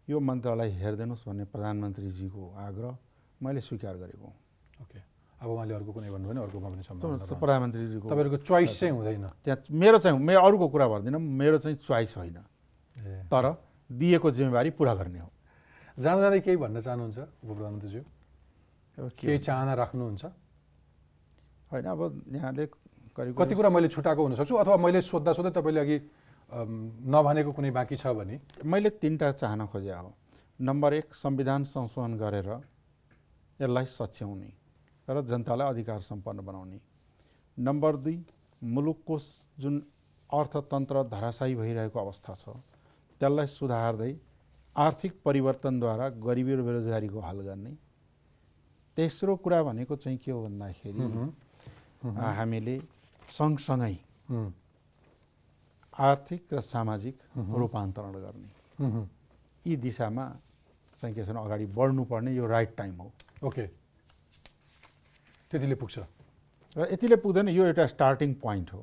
यो मन्त्रालय हेरिदिनुहोस् भन्ने प्रधानमन्त्रीजीको आग्रह मैले स्वीकार गरेको हुँ। ओके। अब उहाँले अर्को कुनै भन्नुभयो भने अर्कोमा पनि सम्भावना। प्रधानमन्त्रीजीको तपाईँहरूको चोइस चाहिँ हुँदैन। त्यहाँ मेरो चाहिँ मेरो अरूको कुरा भन्दिनँ। मेरो चाहिँ चोइस होइन। तर दिएको जिम्मेवारी पुरा गर्ने हो। जाँदा जाँदै केही भन्न चाहनुहुन्छ उपप्रधानमन्त्रीज्यू? अब के केही चाहना राख्नुहुन्छ? होइन अब यहाँले करिब कति कुरा मैले छुटाएको हुनसक्छु अथवा मैले सोद्धा सोध्दै तपाईँले अघि नभनेको कुनै बाँकी छ भने? मैले तिनवटा चाहना खोजे हो नम्बर एक संविधान संशोधन गरेर यसलाई सच्याउने र जनतालाई अधिकार सम्पन्न बनाउने। नम्बर दुई मुलुकको जुन अर्थतन्त्र धराशायी भइरहेको अवस्था छ त्यसलाई सुधार्दै आर्थिक परिवर्तनद्वारा गरिबी र बेरोजगारीको हल गर्ने। तेस्रो कुरा भनेको चाहिँ के हो भन्दाखेरि हामीले सँगसँगै आर्थिक र सामाजिक रूपान्तरण गर्ने। यी दिशामा चाहिँ के छ भने अगाडि बढ्नुपर्ने यो राइट टाइम हो। ओके। त्यतिले पुग्छ। र यतिले पुग्दैन यो एउटा स्टार्टिङ पोइन्ट हो।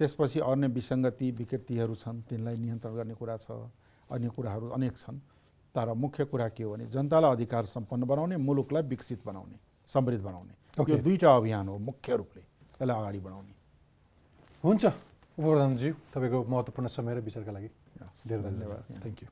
त्यसपछि अन्य विसङ्गति विकृतिहरू छन् तिनलाई नियन्त्रण गर्ने कुरा छ अन्य कुराहरू अनेक छन्। तर मुख्य कुरा के हो भने जनतालाई अधिकार सम्पन्न बनाउने मुलुकलाई विकसित बनाउने समृद्ध बनाउने। यो दुईवटा अभियान हो मुख्य रूपले। यसलाई अगाडि बढाउने हुन्छ उपप्रधानजी तपाईँको महत्त्वपूर्ण समय र विचारका लागि धेरै धेरै धन्यवाद थ्याङ्क यू